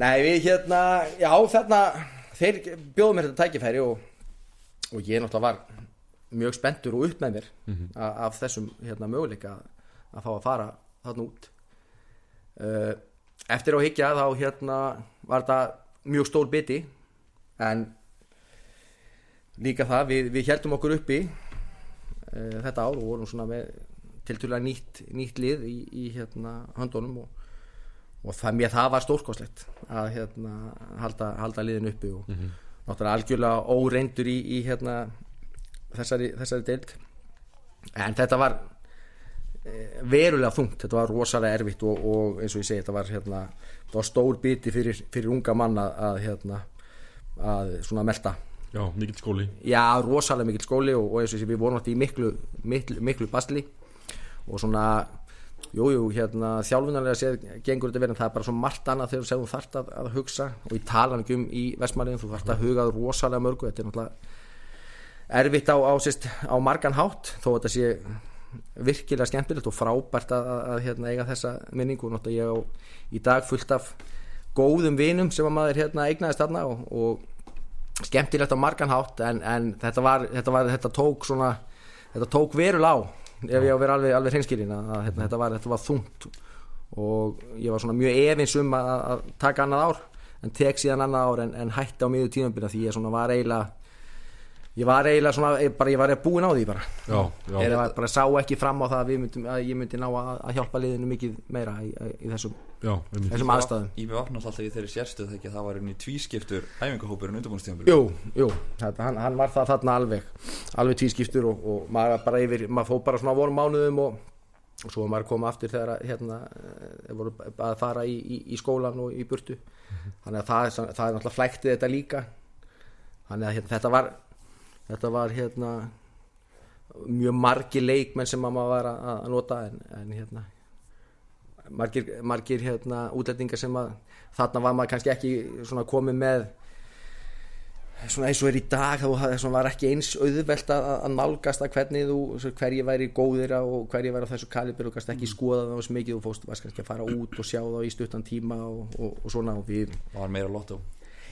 nei við hérna já þarna þeir bjóðu mér þetta tækifæri og, og ég náttúrulega var mjög spenntur og upp með mér af, af þessum hérna, möguleika að, að fá að fara þarna út uh, eftir á higgja þá hérna var þetta mjög stór biti en líka það við, við heldum okkur uppi uh, þetta ár og vorum svona með tilturlega nýtt, nýtt lið í, í hérna höndunum og, og það, mér það var stórkoslegt að hérna halda, halda liðin uppi og náttúrulega algjörlega óreindur í, í hérna þessari, þessari deild. En þetta var eh, verulega þungt, þetta var rosalega erfitt og, og eins og ég segi, þetta var hérna, var stór biti fyrir, fyrir unga mann að, hérna að svona melta. Já, mikill skóli. Já, rosalega mikill skóli og, og eins og segi, við vorum alltaf í miklu, miklu, miklu basli og svona Jú, jú, hérna, þjálfunarlega séð gengur þetta verið en það er bara svo margt annað þegar þú þarft að, að hugsa. Og ég tala ekki um í Vestmæliðin, þú þarft að huga rosalega mörgu, þetta er náttúrulega erfitt á, á, sérst, á margan hátt þó að þetta sé virkilega skemmtilegt og frábært að, að, að hérna, eiga þessa minningu. Og ég á í dag fullt af góðum vinum sem að maður hérna, eignaðist þarna og, og skemmtilegt á margan hátt en, en þetta, var, þetta, var, þetta tók svona þetta tók verul á ef ég á að vera alveg, alveg hreinskilin að, hérna, þetta, var, þetta var þungt. Og ég var svona mjög efins um að, að taka annað ár en tek síðan annað ár en, en hætti á miður tíðanbyrja því ég svona var eiginlega ég var eiginlega svona ég, bara, ég var búin á því bara. Já, já, ég var bara sá ekki fram á það að, við myndum, að ég myndi ná að, að hjálpa liðinu mikið meira í, í þessum, já þessum aðstæðum. Íbjöf opnast alltaf í þeirri sérstuð þegar það var einnig tvískiptur æfingahópurinn undirbúinstíðanbyrju Jú, jú, þetta, hann, hann var það þarna alveg alveg tvískiptur og, og maður bara yfir, maður fóð bara svona vorum mánuðum og, og svo maður koma aftur þegar að, hérna, eh, voru að fara í, í, í skólan og í burtu. Þannig að það, það er náttúrulega flæktið þetta líka. Þannig að hérna, þetta var þetta var hérna mjög margi leikmenn sem maður var að, að nota en, en hérna margir, margir hérna útlendingar sem að þarna var maður kannski ekki svona komið með svona eins og er í dag þá var ekki eins auðvelt að, að nálgast að hvernig þú, hverji væri góðir og hverji væri á þessu kalibur og kannski ekki skoða það svo mikið. Þú fóst varst kannski að fara út og sjá það í stuttan tíma og, og, og svona og við var meira lottó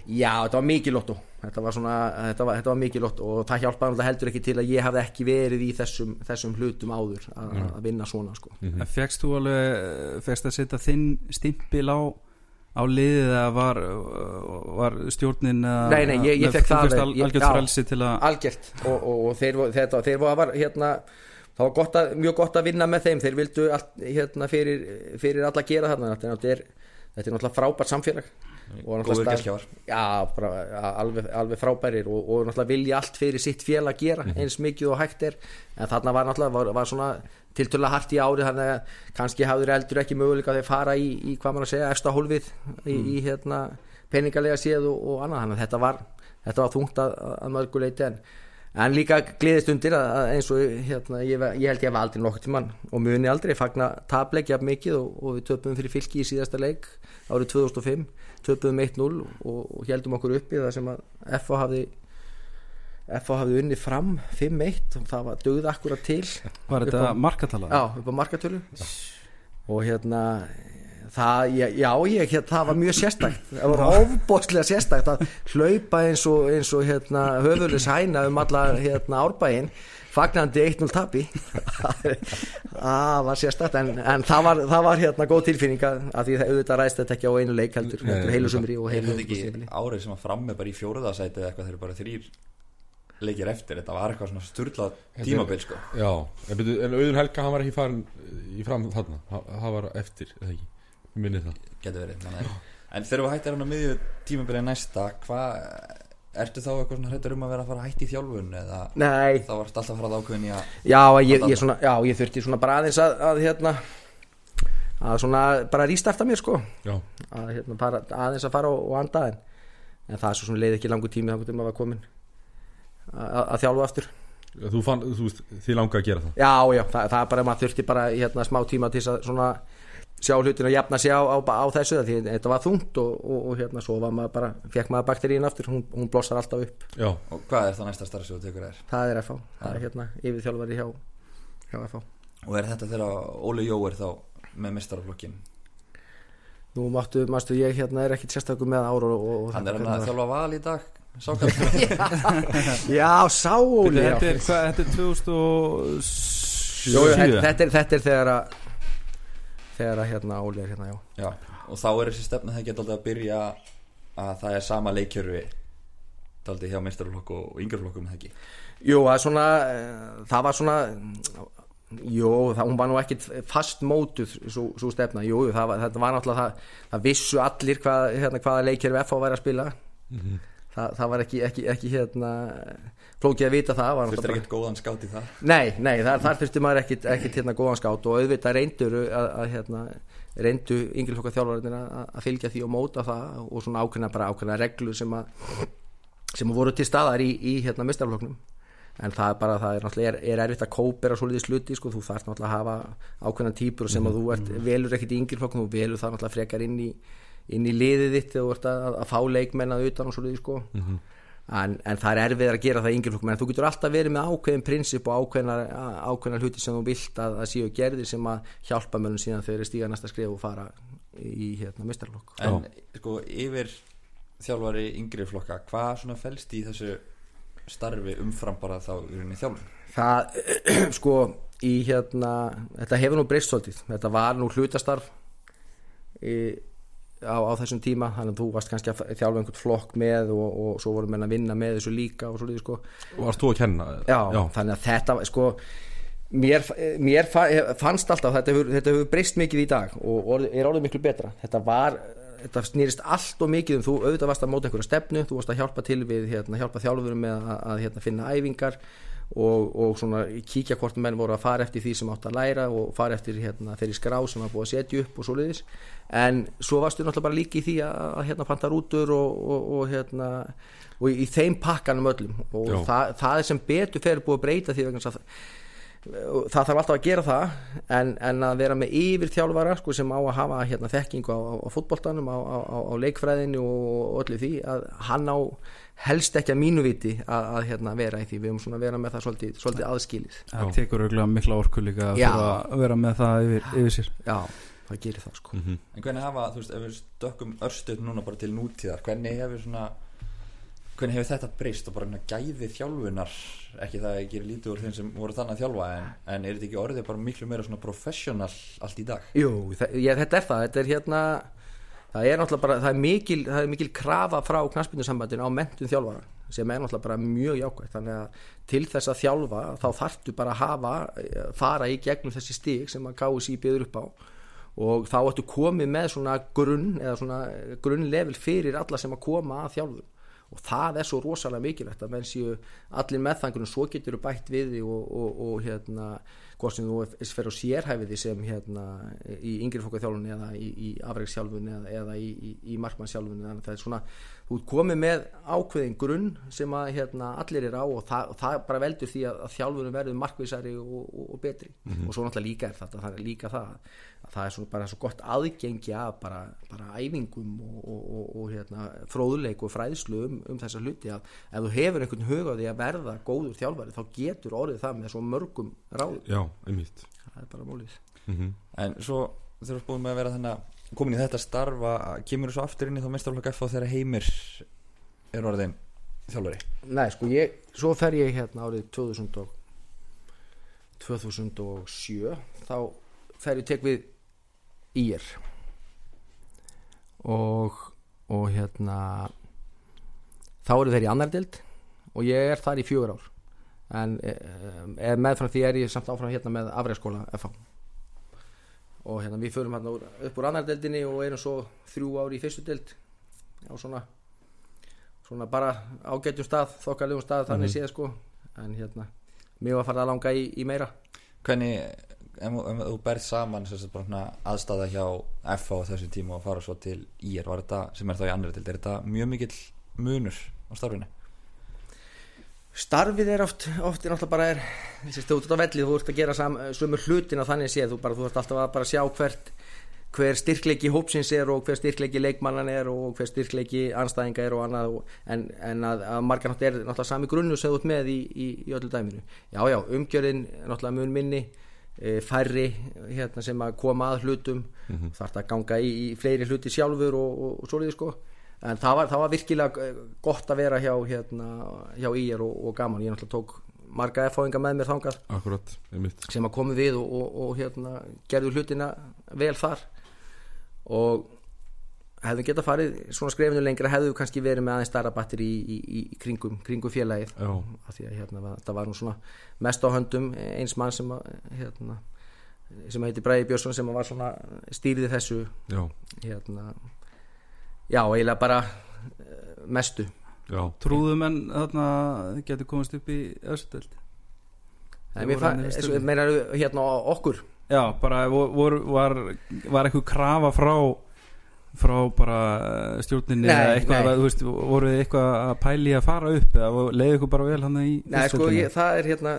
Já, þetta var mikið lotto þetta var, svona, þetta var, þetta var mikið lotto og það hjálpaði heldur ekki til að ég hafði ekki verið í þessum, þessum hlutum áður að, að vinna svona sko. mm. Fegst þú alveg, fegst að setja þinn stimpil á á liðið eða var, var stjórnin eða, Nei, nei, ég- ég þú það al- algjört frelsi til að algjört. Og, og, og þeir, voru- þetta, þeir var hérna það var gott að, mjög gott að vinna með þeim. Þeir vildu allt, hérna, fyrir, fyrir alla gera þarna. Þetta er, þetta er, þetta er náttúrulega frábært samfélag Góður gestgjafar. já, bara, alveg, alveg frábærir og, og náttúrulega vilja allt fyrir sitt fél að gera eins mikið og hægt er. En þarna var náttúrulega var, var svona tiltölulega hart í árið þannig að kannski hafður eldur ekki möguleika að þeir fara í, í hvað maður að segja, efsta hólfið í, í hérna, peningalega séð og, og annað. Þannig að þetta var, þetta var þungt að, að mörguleiti en, en líka gleðist undir að, að eins og hérna, ég, ég held ég hef aldrei nokkuð tímann og muni aldrei fagna tableik jafn mikið og, og við töpum fyrir fylki í síðasta leik árið 2005 töpum 1-0 og, og heldum okkur uppi það sem að FH hafði FH hafði unni fram 5-1 og það var dögð akkurat til. Var Upp þetta á- markatala já, upp á markatölu. Og hérna það, ég, já, ég, það var mjög sérstakt. Það var ofbóðslega sérstakt að hlaupa eins og, eins og hérna, höfulis hæna um alla hérna, árbæin fagnandi 1-0 tapi. Það var sérstakt. En, en það var, það var hérna góð tilfinning að því það auðvitað ræðist þetta ekki á einu leik heldur, heilu sumri og heilu árið sem að fram með bara í fjóruðasæti eða eitthvað þeir eru bara þrýr leikir eftir, þetta var eitthvað svona sturlað tímabil sko. Já, en, Auðun Helga hann var ekki farin í fram þarna. Það var eftir, eða ekki? Ég minni það. Getur verið, er en þegar við hættir hann á miðju tímabilið næsta hvað, ertu þá eitthvað svona hrættur um að vera að fara að hætti í þjálfun eða Nei, þá varst alltaf að fara að ákveðin í að Já, ég, ég, svona, já, ég þurfti svona bara aðeins að, að hérna að svona bara rístarta mér sko. Já, að hérna bara aðeins að fara og, og anda en, en það er svo svona leið ekki langur tími þannig að maður var komin að, að þjálfa aftur. Þú fann, þú veist, þið langa að gera það? Já, já, það, það er bara maður þurfti bara hérna smá tíma til þess að svona sjá hlutin að jafna sig á, á, á þessu því þetta var þungt og, og, og hérna svo var maður bara, fekk maður bakteríin aftur hún, hún blossar alltaf upp, Já, og hvað er þá næsta starf sem þú tekur þér? Það er FH það er hérna yfir þjálfari hjá, hjá FH og er þetta þegar Óli Jó er þá með mestaraflokkin Nú máttu, mástu ég hérna er ekkit sérstakur með ára og, og, og hann er hann hvernig að þjálfa val í dag Já, er, hvað, þetta er 2007 Jú, jú, þetta, þetta, er, þetta er þegar að þegar að hérna Óli er hérna, já. Já, og þá er þessi stefna það geta alltaf að byrja að það er sama leikjörfi daldið hjá meistaraflokk og, og yngreflokkum það ekki? Jú, það er svona eh, það var svona Jú, það, hún var nú ekkit fast mótuð svo, svo stefna, jú, það var, þetta var náttúrulega það, það vissu allir hvað, hérna, hvaða leikir við F væri að spila. Það, það var ekki, ekki, ekki hérna flókið að vita það var Þurftir náttúrulega ekkert góðan skátt í það? Nei, nei, þar, þar þurfti maður ekkit, ekkit hérna góðan skátt og auðvitað reyndur að, að hérna, reyndu yngilflokka þjálfarinn að, að fylgja því og móta það og svona ákveðna bara ákveðna reglu sem að sem voru til staðar í, í hérna mistarfloknum en það er bara, það er náttúrulega er, er erfitt að kópera svolítið sluti, sko, þú þarf náttúrulega að hafa ákveðna típur sem að þú ert velur ekkit í yngilflokkum, þú velur það náttúrulega frekar inn í inn í liðið þitt þegar þú ert að, að fá leikmenn að utan og svolítið, sko en, en það er erfið að gera það í yngirflokkum en þú getur alltaf verið með ákveðin prinsip og ákveðina, ákveðina hluti sem þú vilt að, að séu gerðir sem að hjálpa mönnum síðan þegar þeir stíga næsta skrif og fara í hérna mistarflokk En sko yfir þjálfari yngri flokka hvað svona felst í þessu starfi umfram bara þá í rauninni þjálfun? Það, sko í hérna, þetta hefur nú breyst svolítið. Þetta var nú hlutastarf í, á, á þessum tíma þannig að þú varst kannski að þjálfa einhvern flokk með og, og svo voru menn að vinna með þessu líka og svolítið sko. Varst þú að kenna? já, þannig að þetta sko mér, mér fa- fannst alltaf þetta hefur, þetta hefur breyst mikið í dag og orðið, er orðið miklu betra. Þetta var þetta snýrist allt og mikið um þú auðvitað varst að móta einhverja stefnu þú varst að hjálpa til við hérna, hjálpa þjálfurum með að, að hérna, finna æfingar og, og svona kíkja hvort menn voru að fara eftir því sem átt að læra og fara eftir hérna, þeirri skrá sem var búið að setja upp og svoleiðis. En svo varstu náttúrulega bara líka í því að, að hérna, panta rútur og, og, og hérna og í, í þeim pakkanum öllum. Og það, það er sem betur fer búið að breyta því vegna að það þarf alltaf að gera það en, en að vera með yfir þjálfara sko, sem á að hafa hérna, þekkingu á, á, á fútboltanum á, á, á, á leikfræðinu og öllu því að hann á helst ekki að mínu viti að, að hérna, vera í því. Við höfum svona að vera með það svolítið, svolítið aðskilið. Það tekur auðvitað mikla orku líka að að vera með það yfir, yfir sér. Já, það gerir það sko. Mhm. En hvernig hafa, þú veist, ef við stökkum örstuð núna bara til nútíðar, hvernig hefur svona hvernig hefur þetta breyst og bara hérna gæði þjálfunar? Ekki það að gera lítið úr þeim sem voru þannig að þjálfa en, en er þetta ekki orðið bara miklu meira svona professional allt í dag? Jú, ég, þetta er það. Þetta er hérna það er náttúrulega bara, það er mikil, það er mikil krafa frá knaspindusambandinu á mentun þjálfara sem er náttúrulega bara mjög jákvægt þannig að til þess að þjálfa þá þarftu bara að hafa, eh, fara í gegnum þessi stig sem að KSI byður upp á. Og þá ættu komið með svona grunn eða svona grunnlevel fyrir alla sem að koma að þjálfum og það er svo rosalega mikilvægt að menn séu allir meðfangunum svo getur þú bætt við því og, og, og hérna hvort sem þú fer á sérhæfiði sem hérna í yngri fólkaþjálfunni eða í, í afrækshjálfunni eða, eða í, í, í markmannshjálfunni þannig að það er svona, þú ert komið með ákveðin grunn sem að hérna allir er á og það, og það bara veldur því að, að þjálfunum verður markvísari og, og betri mm -hmm. og svo náttúrulega líka er þetta, það er líka það að það er svo, bara svo gott aðgengi af bara, bara æfingum og hérna fróðuleik og fræðslu um, um þessa hluti að ef þú hefur einhvern hug á því að verða góður þjálfari þá getur orðið það með svo mörgum ráð Já, einmitt það er bara mólið mm -hmm. en svo búin með að vera þannig komin í þetta starfa, kemur þú svo aftur inn í þá mestarflokk F þegar heimir er orðin þjálfari? Nei sko ég, svo fer ég hérna árið 2000 og 2007 þá fer ég tek við ír. Og og hérna þá eru þeir í annar dild og ég er þar í fjögur ár. En e, meðfram því er ég samt áfram hérna með afræðskóla FH og hérna við förum hérna upp úr annardildinni og erum svo þrjú ári í fyrstu dild á svona svona bara ágætjum stað þokkarlegum stað þannig mm -hmm. séð sko en hérna mjög að fara að langa í, í meira Hvernig, ef, þú berð saman aðstæða hjá FH á þessu tíma og fara svo til IR var þetta, sem er þá í annari dild, er þetta mjög mikill munur á starfinu? Starfið er oft, oft er náttúrulega bara er, þessi stótt á vellið, þú ert að gera sömur hlutina þannig séð, þú, bara, þú ert alltaf að bara sjá hvert hver styrkleiki hópsins er og hver styrkleiki leikmannan er og hver styrkleiki anstæðinga er og annað og, en, en að, að margar náttúrulega er náttúrulega sami grunnu sem þú ert með í, í, í öllu dæminu já já, umgjörðin náttúrulega mun minni e, færri hérna, sem að koma að hlutum mm -hmm. þarf það að ganga í, í fleiri hluti sjálfur og, og, og svo því sko en það var, það var virkilega gott að vera hjá, hérna, hjá íjar og, og gaman. Ég náttúrulega tók marga erfáinga með mér þangað. Akkurat, sem að komi við og, og, og hérna, gerðu hlutina vel þar. Og hefðu geta farið svona skrefinu lengra hefðu kannski verið með aðeins starra batteri í, í, í kringum, kringum félagið. Af því að hérna, það var nú svona mest á höndum eins mann sem að hérna, sem heiti Bræði Björnsson sem var svona stýrið þessu hérna já, eiginlega bara mestu. Já. Trúðum en þarna getur komast upp í östöld Meina hérna okkur. Já, bara vor, var, var eitthvað krafa frá frá bara stjórninni nei, eða eitthvað, nei. þú veist, voru þið eitthvað að pæli að fara upp eða leiði ykkur bara vel hann í Nei, sko, ég, það er hérna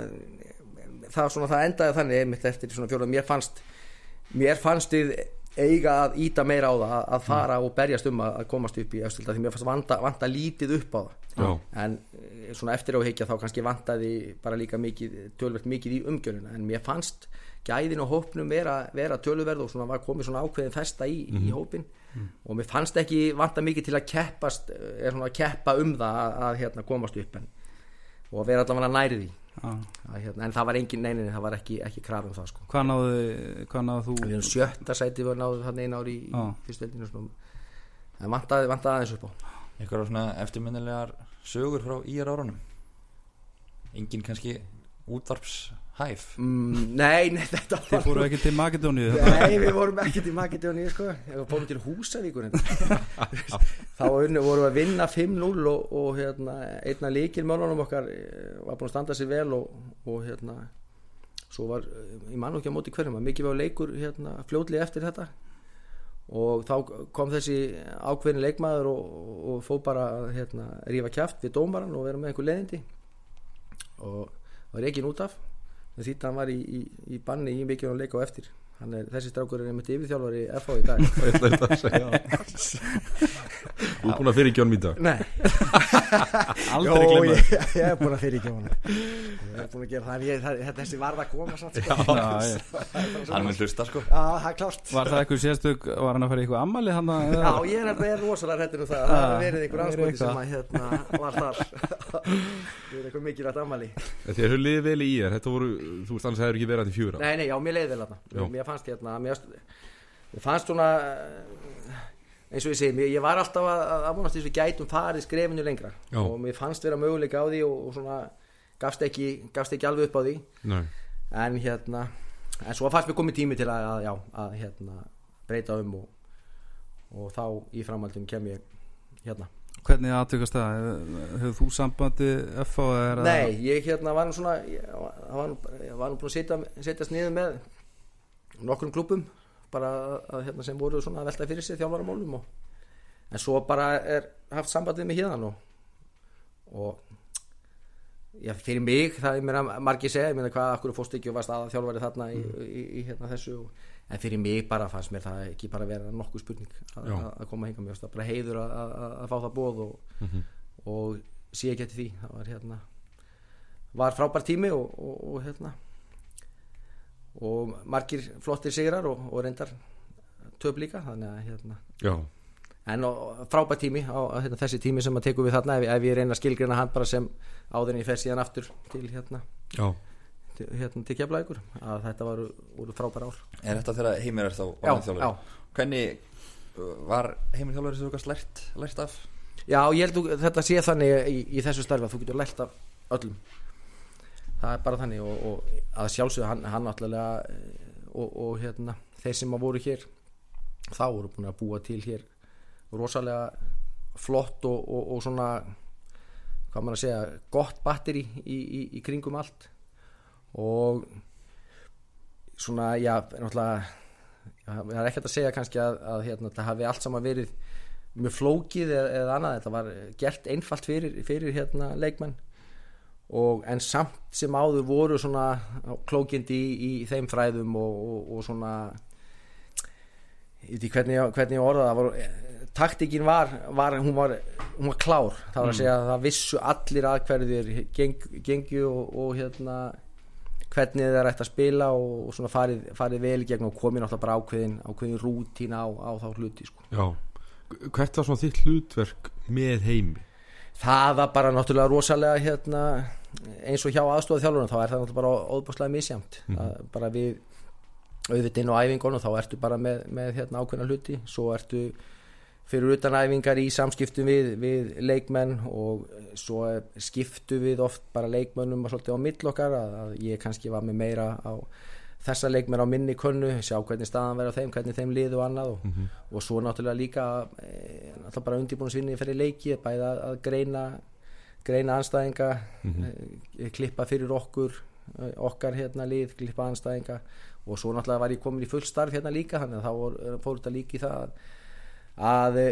það, svona, það endaði þannig einmitt eftir svona fjóruð, mér fannst mér fannst þið eiga að íta meira á það að fara og berjast um að komast upp í östilda því mér fannst vanda, vanda lítið upp á það Já. en svona eftir áheikja þá kannski vandaði bara líka mikið tölvert mikið í umgjöruna en mér fannst gæðin og hópnum vera, vera töluverð og svona var komið svona ákveðin festa í, mm. í Mhm. hópin mm. og mér fannst ekki vanta mikið til að keppast er svona að keppa um það að, að hérna, komast upp en, og vera allavega nærið í. Að, hérna, en það var engin neyninni, það var ekki, ekki krafum það sko. Hvað náðu, hvað náðu þú? Við erum sjötta sæti við náðum þannig einn ári í, Ah. í fyrsteldinu en vantaði, vantaði aðeins upp á. Eitthvað svona eftirminnilegar sögur frá íjar árunum? Engin kannski útvarps hæf? Mm, nei, nei, þetta Þið var fóru ekki til Makedóníu Nei, við vorum ekkert í Makedóni sko. við fórum til Húsavíkur hérna. þá unni, vorum við að vinna 5-0 og, og hérna, einna líkilmálunum okkar eh, var búin að standa sér vel og, og hérna svo var, eh, ég man nú ekki á móti hverjum að mikið var leikur hérna, fljótlega eftir þetta. Og þá kom þessi ákveðin leikmaður og, og fóð bara að hérna, rífa kjaft við dómaran og vera með einhver leðindi og var ekki út því að hann var í, í, í banni í mikilvæg leika á eftir. Hann er, þessi strákur er einmitt yfirþjálfari FH í dag Ég þetta að Þú er búin að fyrir ekki honum í dag. Nei, Aldrei glemma ég, ég er búin að fyrir ekki ég er búin að gera það, ég, það þetta- þessi varð að koma samt, sko. Já, já. hann mun hlusta sko. Já, það er klárt. Var það eitthvað sérstök, var hann að fara í eitthvað ammali hann að Já, ég er nefnilega rosalega hrættur um það. Það Ah, hefur verið einhver það er anskoti sem að hérna var þar. Það er eitthvað mikilvægt ammali Þér hefur liðið vel í Þetta voru, þú veist annars hefur ekki verið að til fjögur Nei, nei, já, mér leiði vel Mér fannst hérna Mér, mér fannst svona eins og ég segi, ég var alltaf að, að að vonast þess að við gætum farið skrefinu lengra. Já. og mér fannst vera möguleika á því og, og svona gafst ekki, gafst ekki alveg upp á því. Nei, en hérna en svo fannst mér komið tími til að, að, já, að hérna, breyta um og, og þá í framhaldum kem ég hérna. Hvernig aðtökast það? Hefur- Hefur þú sambandi FH er Nei, ég hérna var nú svona ég var, var, nú, ég var nú búin að setja, setjast niður með nokkrum klubum bara að, að, hérna, sem voru svona að velta fyrir sig þjálfaramálum og, en svo bara er haft sambandið með hérna og, og já, fyrir mig það er mér að margir segja ég meina hvað, akkur fórst ekki og varst aða þjálfari þarna í, í, í, hérna þessu og, en fyrir mig bara fannst mér það ekki bara vera nokkuð spurning að, að, að koma hinga mér, bara heiður að, að, að, að fá það bóð og, og sé ekki eftir því. Það var hérna var frábær tími og, og, og hérna og margir flottir sigrar og, og reyndar töp líka þannig að hérna. Já, en og, frábær tími á, á hérna, þessi tími sem að tekum við þarna ef, ef ég reyna skilgrina hann bara sem áður en ég fer síðan aftur til hérna já. til, hérna, til keflaðugur að þetta voru, voru frábær ár. Er þetta þegar Heimir er þá þjálfari? já, Hvernig uh, var Heimir þjálfari sem þú gast lært, lært af? já, ég held að þetta sé þannig í, í þessu starfi að þú getur lært af öllum það er bara þannig og, og að sjálfsögðu hann, hann náttúrulega eh, og, og hérna þeir sem að voru hér þá voru búin að búa til hér rosalega flott og, og, svona hvað maður að segja, gott batteri í, í, í kringum allt. Og svona, já, náttúrulega það er ekkert að segja kannski að, að hérna, það hafi allt saman verið mjög flókið eða, eða annað, þetta var gert einfalt fyrir, fyrir hérna leikmenn og en samt sem áður voru svona klókindi í, í þeim fræðum og, og, og svona ég veit ekki hvernig, hvernig ég orða það var, taktikin var, var, hún var hún var klár, það var að segja að það vissu allir aðhverðir geng, gengju og, og hérna hvernig þeir ætti að spila og, svona farið, farið vel gegn og komið náttúrulega bara ákveðin ákveðin rútín á, á þá hluti sko. Já, hvert var svona þitt hlutverk með heimi? Það var bara náttúrulega rosalega hérna, eins og hjá aðstofað þjálfurinn þá er það náttúrulega bara óðbúrslega misjamt mm. bara við auðvitað inn á æfingunum þá ertu bara með, með hérna, ákveðna hluti svo ertu fyrir utan æfingar í samskiptum við, við leikmenn og svo skiptu við oft bara leikmennum og svolítið á mill okkar að, að ég kannski var með meira á þessa leikmenn á minni könnu sjá hvernig staðan verður á þeim, hvernig þeim liðu og annað og, og svo náttúrulega líka e, náttúrulega bara undirbúinsvinni fyrir leiki bæði að, greina greina anstæðinga e, klippa fyrir okkur e, okkar hérna lið, klippa anstæðinga og svo náttúrulega var ég komin í full starf hérna líka þannig að þá fór þetta líka í það að, að e,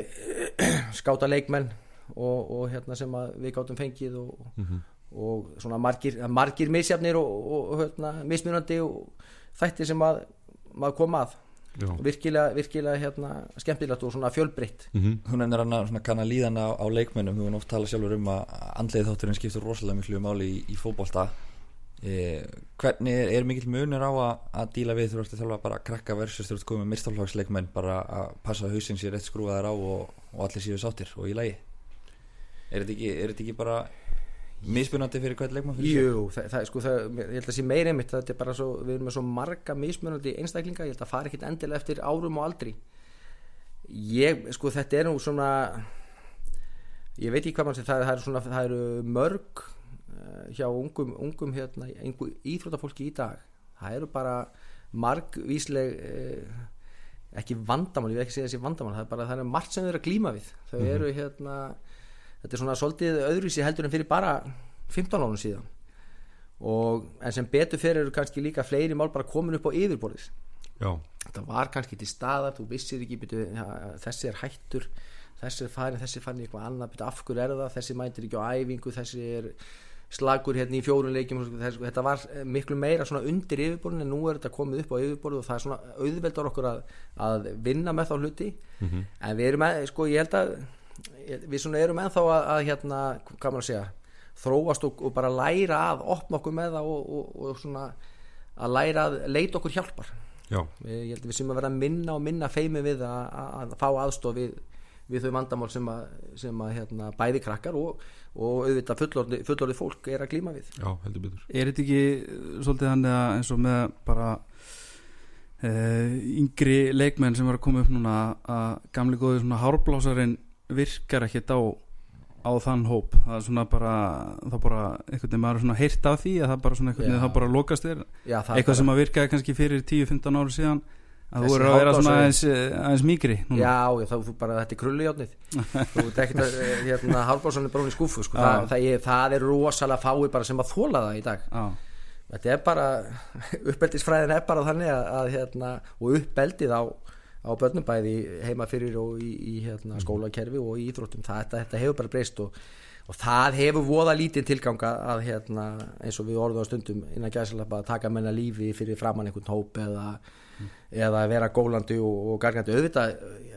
skáta leikmenn og, og hérna sem við gátum fengið og, og svona margir, margir misjafnir og hérna, mismunandi og þættir sem að maður kom að. Virkilega, virkilega hérna, skemmtilegt og svona fjölbreytt. Mm Þú nefnir hann að svona kanna líðan á, á leikmönnum. Þú hefur oft talað sjálfur um að andleið þátturinn skiptur rosalega miklu máli í, í fótbolta. E, Hvernig er, er mikill munur á að, að díla við þú ert að þjálfa bara krakka versus þú ert komið með mistálfagsleikmenn bara að passa að hausinn sér rétt skrúaðar á og, og allir séu sáttir og í lagi? Er þetta ekki, er þetta ekki bara mismunandi fyrir hvert leikmann fyrir sig? Jú, það, það, sko, það, ég held að sé meira einmitt þetta er bara svo, við erum með svo marga mismunandi einstaklinga, ég held að fara ekkit endilega eftir árum og aldri. Ég, sko, þetta er nú svona ég veit ekki hvað mann sem það, það eru svona, það eru mörg uh, hjá ungum, ungum hérna, ungum íþróttafólki í dag. Það eru bara margvísleg uh, ekki vandamál, ég vil ekki segja þessi vandamál það er bara, það er margt sem þau eru að glíma við. Þau eru hérna þetta er svona svolítið öðruvísi heldur en fyrir bara 15 árum síðan. Og en sem betur fyrir eru kannski líka fleiri mál bara komin upp á yfirborðis já, þetta var kannski til staðar, þú vissir ekki byrju, ja, þessi er hættur þessi er farin, þessi er farin í eitthvað annað byrju, af hverju er það, þessi mætir ekki á æfingu þessi er slagur hérna í fjórun leikjum þessi, þetta var miklu meira svona undir yfirborðin en nú er þetta komið upp á yfirborð og það er svona auðveldar okkur að, að vinna með þá hluti. En við erum, að, sko ég held að við svona erum ennþá að, að hérna, hvað maður að segja þróast og, og bara læra að opna okkur með það og, og, og svona að læra að leita okkur hjálpar. Já, ég held að við sem að vera minna og minna feimi við að, að, að fá aðstof við, við þau vandamál sem að, sem að hérna, bæði krakkar og, og auðvitað fullorði, fullorði fólk er að glíma við. Já, heldur betur. Er þetta ekki svolítið hann eins og með bara uh, yngri leikmenn sem var að koma upp núna að gamli góði svona hárblásarinn virkar ekkert á á þann hóp. Það er svona bara þá bara einhvern veginn maður er svona heyrt af því að það bara svona einhvern veginn þá bara lokast þér. Já, það eitthvað bara- sem að virkaði kannski fyrir 10-15 ári síðan að þú eru að vera svona aðeins, eh, aðeins mýgri núna. Já, þá þú bara þetta er krullujárnið. Þú veit ekki að hérna, Hálfbárssson er bara hún í skúfu sko. Það, það, er, það er rosalega fáið bara sem að þóla það í dag. Já, þetta er bara uppeldisfræðin er bara þannig að, að hérna, og uppeldið á, á börnum bæði heima fyrir og í, í hérna, skólakerfi og í íþróttum. Það, þetta, þetta hefur bara breyst og, og það hefur voða lítið tilganga að hérna, eins og við orðum á stundum innan gæðsalapa að taka menna lífi fyrir framann einhvern hóp eða eða vera gólandi og, og gargandi. Auðvitað,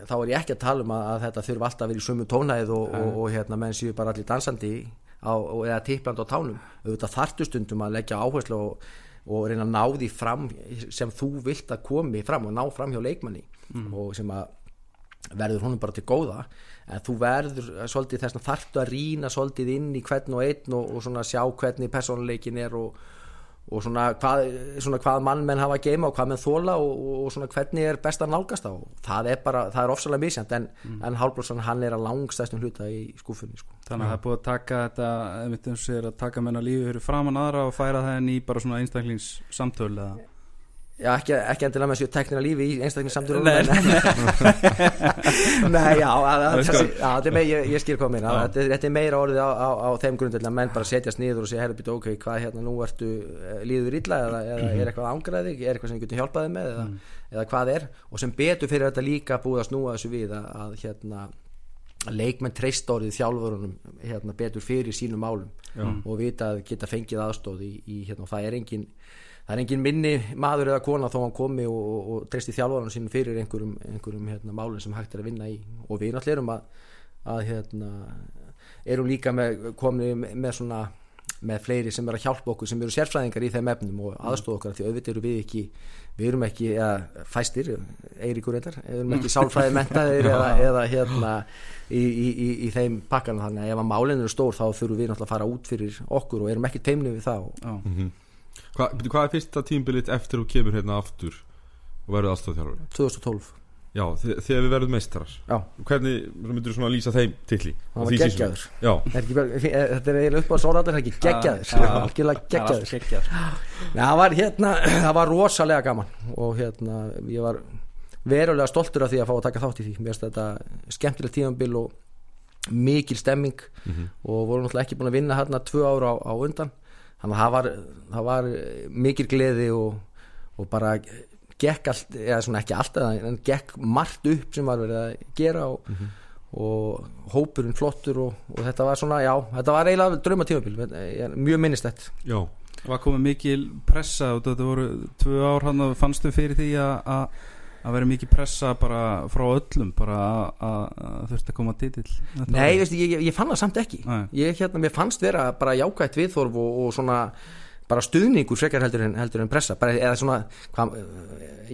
þá er ég ekki að tala um að, að þetta þurfa alltaf að vera í sömu tónæð og, og, og hérna menn séu bara allir dansandi á, eða tippland á tánum. Auðvitað þartu stundum að leggja áherslu og, og reyna að ná því fram sem þú vilt að komi fram og ná fram hjá leikmanni og sem að verður honum bara til góða. En þú verður svolítið þess að þartu að rýna svolítið inn í hvern og einn og, og svona sjá hvernig persónuleikin er og, og svona hvað, svona hvað mann menn hafa að geima og hvað menn þóla og, og svona hvernig er best að nálgast á það er bara, það er ofsalega misjant en, en Hálblósson hann er að langstæstum hluta í skúfunni sko. þannig að það er búið að taka þetta einmitt eins og segir að taka menna lífi fyrir framann aðra og færa það inn í bara svona einstaklingssamtöl eða Já, ekki, ekki endilega með þessu teknina lífi í einstaklega samtur Nei, Nei, já, að, að, sko- já meir, ég, ég skil hvað minna þetta, er- meira orðið á, á, á þeim grundilega að menn bara setjast niður og segja herra býta ok, hvað hérna nú ertu eh, líður illa eða, eða er eitthvað ángraði er eitthvað sem við getum hjálpaði með eða, eða hvað er? Og sem betur fyrir þetta líka búið að snúa þessu við að, að hérna að leikmenn treyst orðið þjálfurunum hérna, betur fyrir sínum málum Já. og vita að geta fengið aðstóð í, í hérna, það er engin það er engin minni maður eða kona þó hann komi og, og, og treysti þjálfurunum sínum fyrir einhverjum, einhverjum hérna, málum sem hægt er að vinna í og við náttúrulega erum að, að hérna, erum líka með, komni með, með svona með fleiri sem er að hjálpa okkur sem eru sérfræðingar í þeim efnum og aðstofa okkar því auðvitað eru við ekki við erum ekki, eða fæstir Eiríkur reyndar, við erum ekki sálfræði mentaðir eða, eða hérna í, í, í, í þeim pakkana þannig að ef að málinn eru stór þá þurfum við náttúrulega að fara út fyrir okkur og erum ekki teimni við það og Já, Hva, Hvað er fyrsta tímbilitt eftir þú kemur hérna aftur og verður aðstofþjálfari? 2012 Já, þe- þegar við verðum meistarar. Já, Hvernig myndir þú svona lýsa þeim titli? hann Og var geggjaður. Er eh, Þetta er eiginlega upp á sóraðar, það er ekki? Geggjaður. það geggjaður allt geggjað Já, það var hérna, það var rosalega gaman og hérna, ég var verulega stoltur af því að fá að taka þátt í því. Mér finnst þetta skemmtilegt tíðanbil og mikil stemming og voru náttúrulega ekki búin að vinna hérna tvö ára á, á undan. Þannig að það var, það var mikil gleði og, og bara gekk allt, eða svona ekki allt eða- en gekk margt upp sem var verið að gera og, og hópurinn flottur og, og þetta var svona, já, þetta var eiginlega drauma tíðanbil, mjög minnistætt já var komið mikil pressa og þetta voru tvö ár hann að fannstu fyrir því að að- að vera mikil pressa bara frá öllum bara að- að að þurfti að koma titill Nei, árið. veistu, ég, ég fann það samt ekki Nei. ég hérna, mér fannst vera bara jákvætt viðþorf og, og svona bara stuðningur frekar heldur en, heldur en pressa bara, eða svona hva,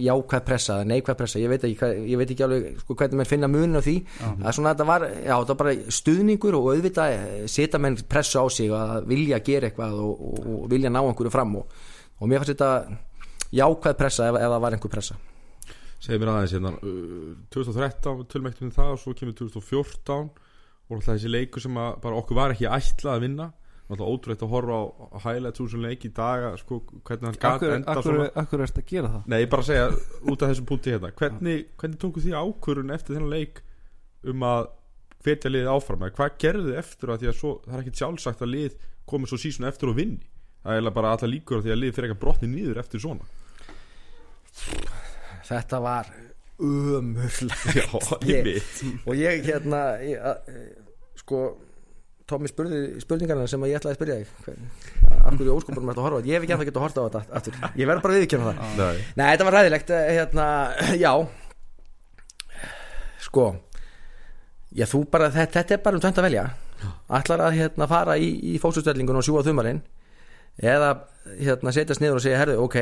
jákvæð pressa eða neikvæð pressa, ég veit ekki, hvað- ég veit ekki alveg sko, hvernig menn finna munin á því. Það er svona þetta var, já, þetta var bara stuðningur og auðvitað eh, setja menn pressu á sig að vilja gera eitthvað og, og, og vilja ná einhverju fram og, og mér fannst þetta jákvæð pressa ef, ef það var einhver pressa. Segðu mér aðeins hérna uh, 2013 tölmæktum við það og svo kemur 2014 og alltaf þessi leikur sem að bara okkur var ekki ætlað að vinna alltaf ótrúlegt að horfa á, highlights úr svona leik í dag sko, hvernig hann gat Akkur, enda akkur, svona akkur erst að gera það? Nei, ég bara að segja út af þessum punkti hérna hvernig, hvernig tóku því ákvörun eftir þennan leik um að hvetja liðið áfram? Eða hvað gerðu þið eftir að því að svo, það er ekki sjálfsagt að lið komið svo sísun eftir og vinni? Það er bara alltaf líkur á því að lið fyrir eitthvað brotni nýður eftir svona. Þetta var ömurlega Já, Ég- einmitt og ég hérna ég, að, eh, sko Tommy spurði spurningarna sem ég ætlaði að spyrja þig. Af hverju óskopunum þetta að horfa ég hef ekki ennþá getað að horfa á þetta aftur. Ég verð bara að viðkjöna það. Nei, nei þetta var ræðilegt eh, hérna, já. Sko já þú bara, þetta, þetta er bara um tvent að velja. Ætlar að hérna fara í, í fóksustöldingun og sjúa þumarinn eða hérna setjast niður og segja herðu ok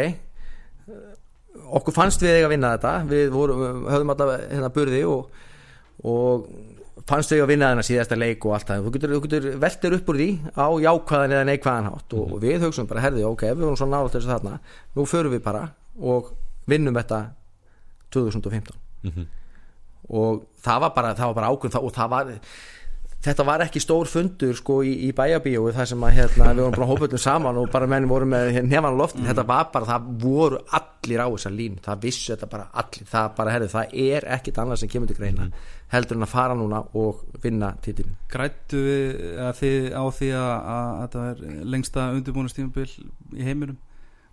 okkur fannst við eiga að vinna þetta. Við vorum, höfðum alltaf hérna burði og, og fannst eiga að vinna þennan síðasta leik og allt það. Þú getur, getur veltir upp úr því á jákvæðan eða neikvæðan hátt og, og við hugsaum bara herði ok, við vorum svo nála til þess að þarna nú förum við bara og vinnum þetta 2015 Mhm. og það var bara, það var bara ákveð og það var þetta var ekki stór fundur sko í, í bæjabíu það sem að hérna, við vorum bara hópullum saman og bara menn voru með nefn á loftin þetta var bara, það voru allir á þessa línu. Það vissu þetta bara allir. Það bara, herðu, það er ekkit annað sem kemur til greina heldur en að fara núna og vinna titilin Grættu þið á því að, að, að þetta er lengsta undirbúinastímabil í heiminum?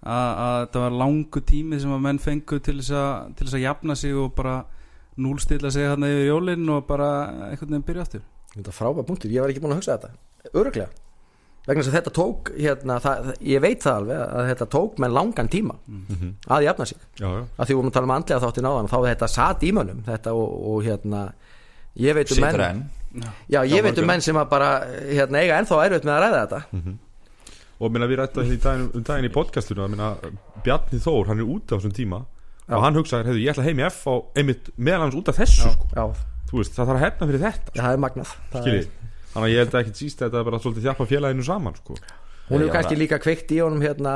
Að, að þetta var langu tími sem að menn fengu til þess að, til þess að jafna sig og bara núlstilla sig hérna yfir jólinn og bara einhvern veginn byrja aftur? Þetta er frábæð punktur, ég var ekki búin að hugsa þetta. Öruglega vegna þess að þetta tók hérna, það, ég veit það alveg að þetta tók með langan tíma að jafna sig. Já, já, að því við vorum að tala um andlega þáttin áðan þá þetta satt í mönnum þetta og, og hérna ég veit um Situr menn enn. Já, ég Já, veit um menn sem að bara hérna, eiga ennþá erfitt með að ræða þetta. Og minna við rættum daginn, um daginn í podcastunum að minna Bjarni Þór, hann er úti á þessum tíma Já. og hann hugsaði, hefðu, ég ætla heim í F á einmitt meðal hans út af þessu sko. já, þú veist, það þarf að hefna fyrir þetta. Það er magnað. Þannig að ég held að ekki síst að þetta er bara svolítið þjálpa félaginu saman sko. Hún hefur kannski líka kveikt í honum hérna,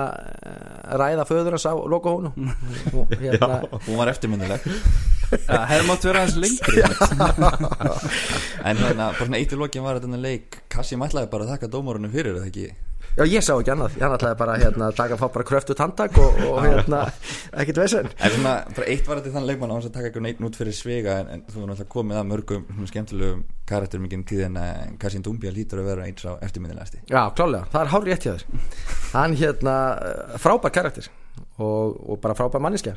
eh, ræða föður hans á loka hónu hérna, Hún var eftirminnileg. Það hefði mátt vera aðeins lengri. En hérna, bara svona eitt í lokin var þetta leik. Kassi mætlaði bara að þakka dómarunum fyrir það ekki já ég sá ekki annað. Hann ætlaði bara hérna, að taka fá bara kröftu tandak og, og hérna, ekkit vesen. En svona, bara eitt var þetta þann leikmann á hans að taka eitthvað neitt út fyrir svega en, en þú er náttúrulega komið að mörgum skemmtilegum karakterum ekki tíð en uh, Kassin Dumbia lítur að vera eins á eftirminnilegasti. Já, klálega, það er hár rétt hjá þér. Hann hérna, frábær karakter og, og bara frábær manniska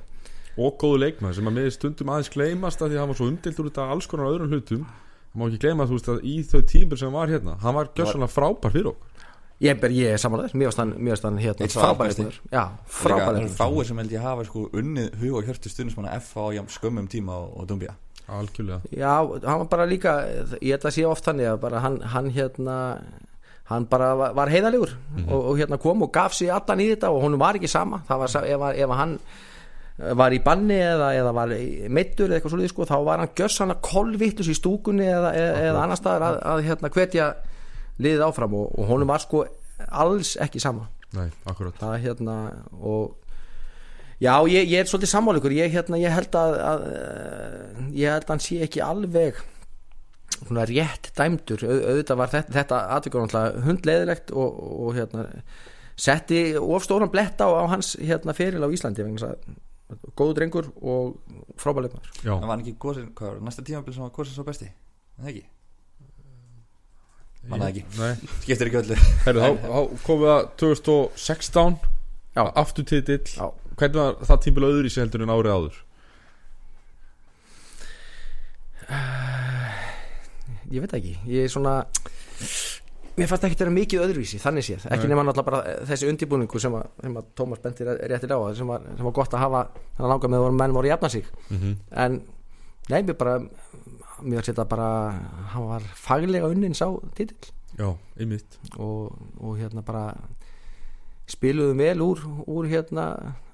og góðu leikmaður sem að með stundum aðeins gleymast að því að hann var svo umdilt úr þetta alls konar öðrum hlutum. Það má ekki gleyma þú veist að í þau tímur sem hann var hérna hann var gjössanlega frábær fyrir okkur Ég, ber, ég er samanlegaður, mér varst hann, hann hérna, leikmaður. fáir sem held ég hafa sko unnið hug og hjörtu stundismanna F á jafn skömmum tíma og, og Dumbia. Algjörlega. Já, hann var bara líka ég held að sé oft að bara hann, hann hérna hann bara var, var heiðalegur og, og hérna kom og gaf sig allan í þetta og honum var ekki sama. Það var, ef, að- ef að hann var í banni eða, eða var meittur eða eitthvað svolítið sko, þá var hann gjössan að kolvittus í stúkunni eða, eða, eða annar staðar að, að hérna hvetja liðið áfram og, og honum var sko alls ekki sama. Nei, akkurat. Það hérna og já, ég, ég er svolítið sammáleikur. Ég, hérna, ég held að, að eh, ég held að hann sé ekki alveg svona rétt dæmdur. Au, auðvitað var þetta, þetta atvikur náttúrulega hundleðilegt og, og hérna setti of stóran blett á, á hans hérna feril á Íslandi vegna þess að góðu drengur og frábæleikmaður já, Það var ekki góðsinn, hvað var næsta tímabil sem var góðsinn svo besti? Er Það ekki? Man það ekki, skiptir ekki öllu. Herru, þá, þá komum við að 2016 Já. aftur titill Já. hvernig var það tímbil öðru í sig heldur en árið áður? Ég veit ekki, ég er svona mér fannst ekki vera mikið öðruvísi þannig séð, ekki nema náttúrulega bara þessi undirbúningu sem að, sem að Tómas bentir réttir á sem var, sem var gott að hafa þannig að langa með að menn voru að jafna sig. Mm -hmm. en nei, mér bara mér þetta bara hann var faglega unnin sá titill. Já, einmitt. Og, og hérna bara spiluðum vel úr, úr hérna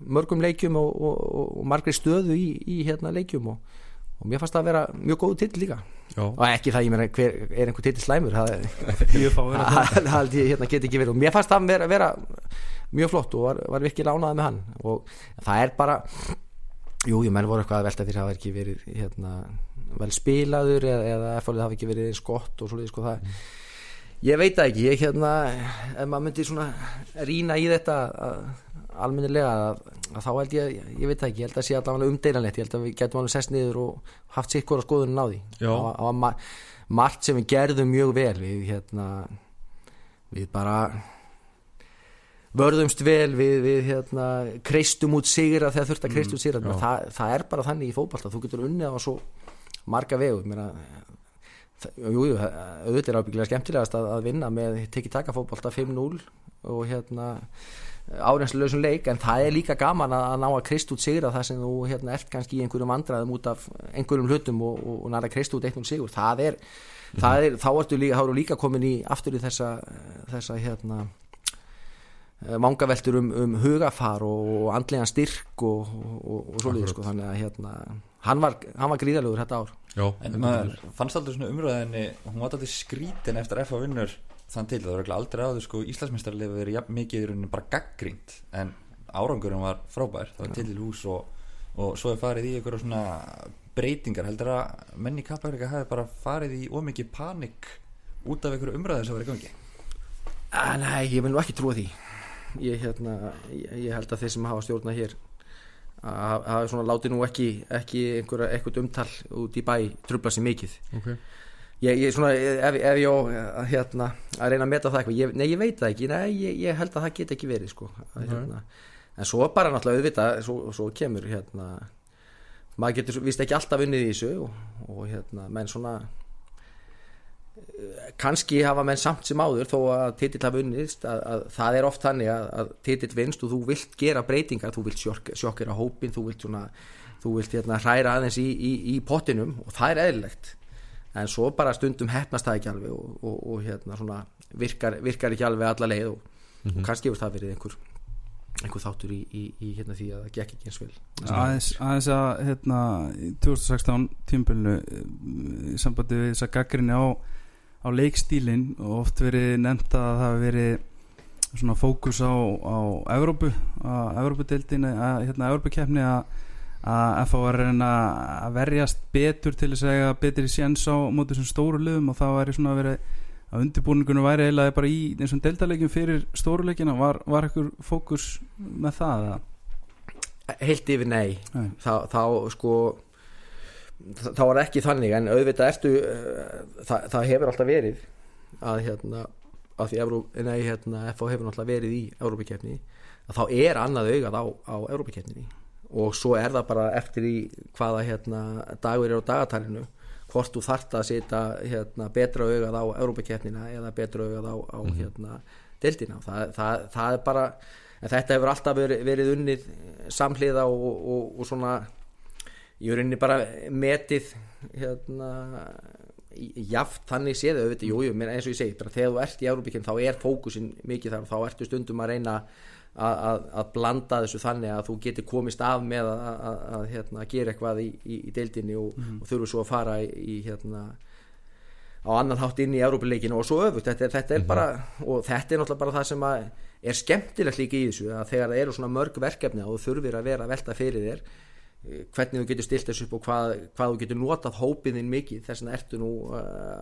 mörgum leikjum og, og, og, og margri stöðu í, í hérna leikjum og, og mér fannst það að vera mjög góð titill líka. Já, og ekki það, ég meina, hver er einhver titill slæmur? Það, það. Það held ég hérna get ekki verið. Og mér fannst það vera, vera mjög flott og var, var virkilega ánæðið með hann. Og það er bara jú, ég menn voru eitthvað að velta fyrir að hafa ekki verið hérna, vel spilaður eða, eða efallið hafa ekki verið eins gott og svolítið sko það ég veit ekki, ég hérna ef maður myndi svona rýna í þetta að, almennilega að, að þá held ég, ég veit ekki, ég held að sé allavega umdeilanlegt, ég held að við getum alveg sest niður og haft sikkur á skoðunum á því. Það var- margt sem við gerðum mjög vel við hérna við bara vörðumst vel við, við hérna, kreistum út sigra þegar þurft að kreist út sigra já. það, það er bara þannig í fótballta þú getur unnið á svo marga vegu Mér jú, jú, auðvitað er ábyggilega skemmtilegast að, að vinna með tekið taka fótballta 5-0 og hérna áreinsluleysum leik en það er líka gaman að, að ná að krist út sigra það sem þú hérna, ert kannski í einhverjum vandræðum út af einhverjum hlutum og, og, og næra krist út eitt sigur það er, það er þá ertu líka, þá eru líka komin í aftur í þessa, þessa hérna mangaveltur um, um hugafar og, og andlegan styrk og, og, og svoleiðis Akkurat. sko, þannig að hérna, hann var, hann var gríðalegur þetta ár. Já, En maður fannst aldrei svona umræðinni hún var aldrei skrítin eftir FA vinnur þann til, það var aldrei áður sko Íslandsmeistarlega verið jafn mikið í rauninni bara gaggrínt en árangurinn var frábær. Það var til í hús og, og svo er farið í einhverja svona breytingar. Heldur að menni kappæringa hafi bara farið í ómikið panik út af einhverju umræðu sem var í gangi? Ah, nei, ég vil nú ekki trúa því. Ég, hérna, ég, ég held að þeir sem hafa stjórna hér að hafa svona látið nú ekki, ekki einhverja, einhvert umtal út í bæ trubla sér mikið. Ok. Ég, ég svona, ef, ef ég á hérna, að reyna að meta það eitthvað ég, nei, ég veit það ekki, nei, ég, ég held að það get ekki verið sko, að, hérna, en svo bara náttúrulega auðvitað, svo, svo kemur hérna, maður getur vist ekki alltaf unnið í þessu og, og hérna, menn svona kannski hafa menn samt sem áður þó að titill hafa unnist að, að það er oft þannig að, að titill vinst og þú vilt gera breytingar, þú vilt sjokk, sjokkera hópin, þú vilt svona þú vilt hérna hræra aðeins í, í, í pottinum og það er eðlilegt. En svo bara stundum hefnast það ekki alveg og, og, og hérna svona virkar, virkar ekki alveg alla leið og, og kannski hefur það verið einhver einhver þáttur í, í, í hérna því að það gekk ekki eins vel. Aðeins, aðeins að hérna, í 2016 tímpilinu í sambandi við þess að gaggrinni á, á leikstílin og oft verið nefnt að það hafi verið svona fókus á, á Evrópu, á Evrópudeildin að hérna Evrópukeppni að að FH var að reyna að verjast betur til að eiga betri séns á móti þessum stóru liðum og það væri svona að verið að undirbúningunum væri eiginlega bara í þessum deildalegjum fyrir stóruleikina var, var ekkur fókus með það að heilt yfir nei, Nei. Þá, þá sko þá var ekki þannig en auðvitað ertu uh, það, það hefur alltaf verið að hérna að því Euró, nei, hérna, FH hefur alltaf verið í Európa-keppni að þá er annað augað á, á Európa-keppninni og svo er það bara eftir í hvaða hérna, dagur er á dagatalinu hvort þú þart að setja hérna, betra augað á Európa-keppnina eða betra augað á, á hérna, deildina. Það, það, það er bara þetta hefur alltaf verið, verið unnið samhliða og, og, og svona ég er unni bara metið hérna jaft þannig séð auðvitað, jú, jú, eins og ég segi bara þegar þú ert í Európíkinn þá er fókusin mikið þar og þá ertu stundum að reyna að, að, að blanda þessu þannig að þú getur komist af með að, að, að hérna, gera eitthvað í, í, í deildinni og, og þurfu svo að fara í, í hérna á annan hátt inn í Európuleikinu og svo öfugt. Þetta er, þetta er bara, og þetta er náttúrulega bara það sem er skemmtilegt líka í þessu að þegar það eru svona mörg verkefni og þurfir að vera velta fyrir þér hvernig þú getur stilt þessu upp og hvað, hvað þú getur notað hópin þinn mikið. Þess vegna ertu nú uh,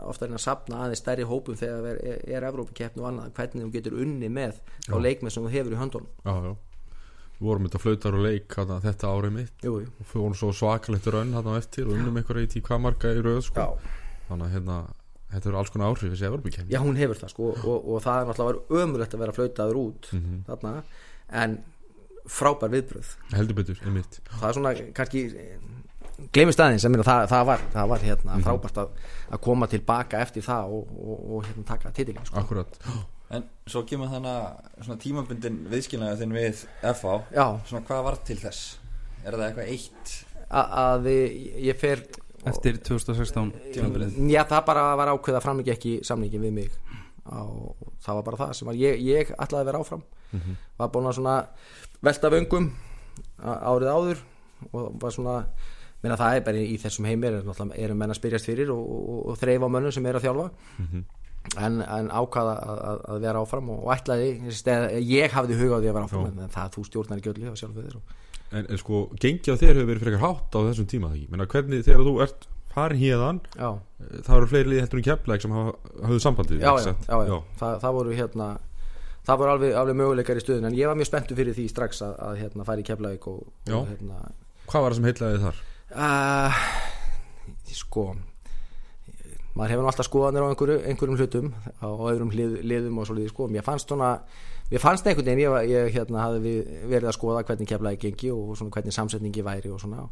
ofta að sapna aðeins stærri hópum þegar er, er, er Evrópukeppni og annað. Hvernig þú getur unni með á leikmið sem þú hefur í höndunum. Já, já. Við vorum þetta flautar og leik hana, þetta árið mitt. Jú, jú. og fórum svo svakalegt raun hann á eftir og unnum einhverja í tí hvað marga í rauð sko. Já. þannig að hérna þetta eru alls konar áhrif þessi Evropakefni Já, hún hefur það sko og, og það er náttúrulega ömulegt að vera flautaður út þarna, en frábær viðbröð heldur betur, einmitt. Það er svona kannski gleymist aðeins, ég meina það, það var, það var hérna, frábært að, að koma tilbaka eftir það og, og, og hérna, taka titilin sko. akkurat, En svo kemur þannig svona tímabundin viðskilnaði þinn við FH Já, Svona hvað var til þess? Er það eitthvað eitt? Að, að ég- fer eftir 2016 tímabilið? Já, það bara var ákveð að framlíka ekki samlingin við mig. Og það var bara það sem var ég, ég ætlaði að vera áfram. Var búin að svona velta vöngum á- árið áður og var svona minna það er bara í þessum heimir er, náttúrulega- eru menn að spyrjast fyrir og, og, og þreif á mönnum sem eru að þjálfa. En, en ákvaða að, að, að vera áfram og, og ætlaði, ég hafði huga á því að vera áfram Já. en það þú stjórnar ekki öllu en, en sko gengi á þér hefur verið frekar hátt á þessum tíma ekki, menna hvernig þegar þú ert farin híðan, já, það eru fleiri liði heldur en keflæk sem hafðu sambandið já, já, já, já. Það, það voru hérna það voru alveg, alveg möguleikar í stöðun en ég var mjög spenntu fyrir því strax að, að hérna, færi í Keflavík og, og hérna. Hvað var það sem heilaði þar? uh, sko maður hefur alltaf skoðanir á einhverju, einhverjum hlutum á öðrum hlið, liðum og svo liði sko. Mér fannst svona mér fannst einhvern veginn, ég, var- ég hérna, hafði verið að skoða hvernig keflaði gengi og svona hvernig samsetningi væri og svona.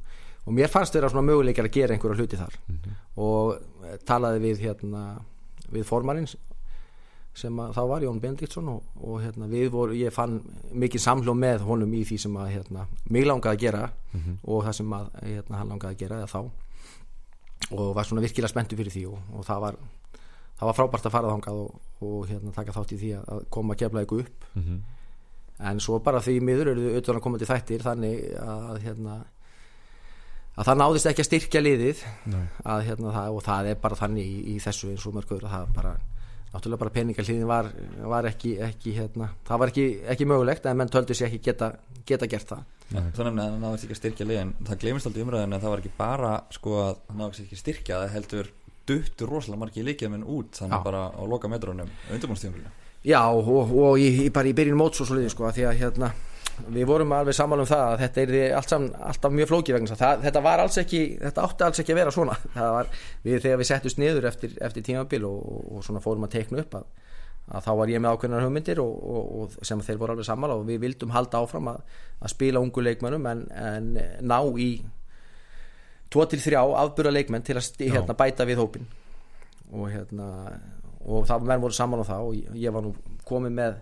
Og mér fannst þeirra svona möguleikar að gera einhverja hluti þar. Og eh, talaði við hérna við formarinn sem að, þá var Jón Benediktsson og, og hérna, við voru, ég fann mikið samhljóð með honum í því sem að hérna, mig langaði að gera og það sem að hérna, hann langaði að gera eða þá. Og var svona virkilega spenntu fyrir því og, og það var það var frábært að fara þangað og, og hérna, taka þátt í því að- koma að kefla ykkur upp. Mhm. en svo bara því miður eru auðvitað að koma til þættir þannig að hérna að það náðist ekki að styrkja liðið. Að hérna það og það er bara þannig í, í þessu eins og mörgur að það bara náttúrulega bara peningarliðin var, var ekki, ekki hérna, það var ekki, ekki mögulegt en menn töldu sér ekki geta, geta gert það. Þú nefnir að það náðist ekki að styrkja liðin. Það glemist aldrei umræðin að það var ekki bara sko að það náðist ekki að styrkja það heldur duttur rosalega margi líkja minn út þannig Já. bara á loka metrunum undirbúnstíðumfélina Já, og, og í, í, bara í byrjun móts og svo liðin sko, því að hérna, við vorum alveg sammála um það að þetta er allt saman, alltaf mjög flókið vegna það, þetta var alls ekki, þetta átti alls ekki að vera svona. Það var, við þegar við settust niður eftir, eftir tímabil og, og, og svona fórum að teikna upp að, að þá var ég með ákveðnar hugmyndir og, og, og sem þeir voru alveg sammála og við vildum halda áfram að, að spila ungu leikmennum en, en ná í 2-3 afbura leikmenn til að hérna, bæta við hópin og hérna og það menn voru saman á það og ég, ég var nú komið með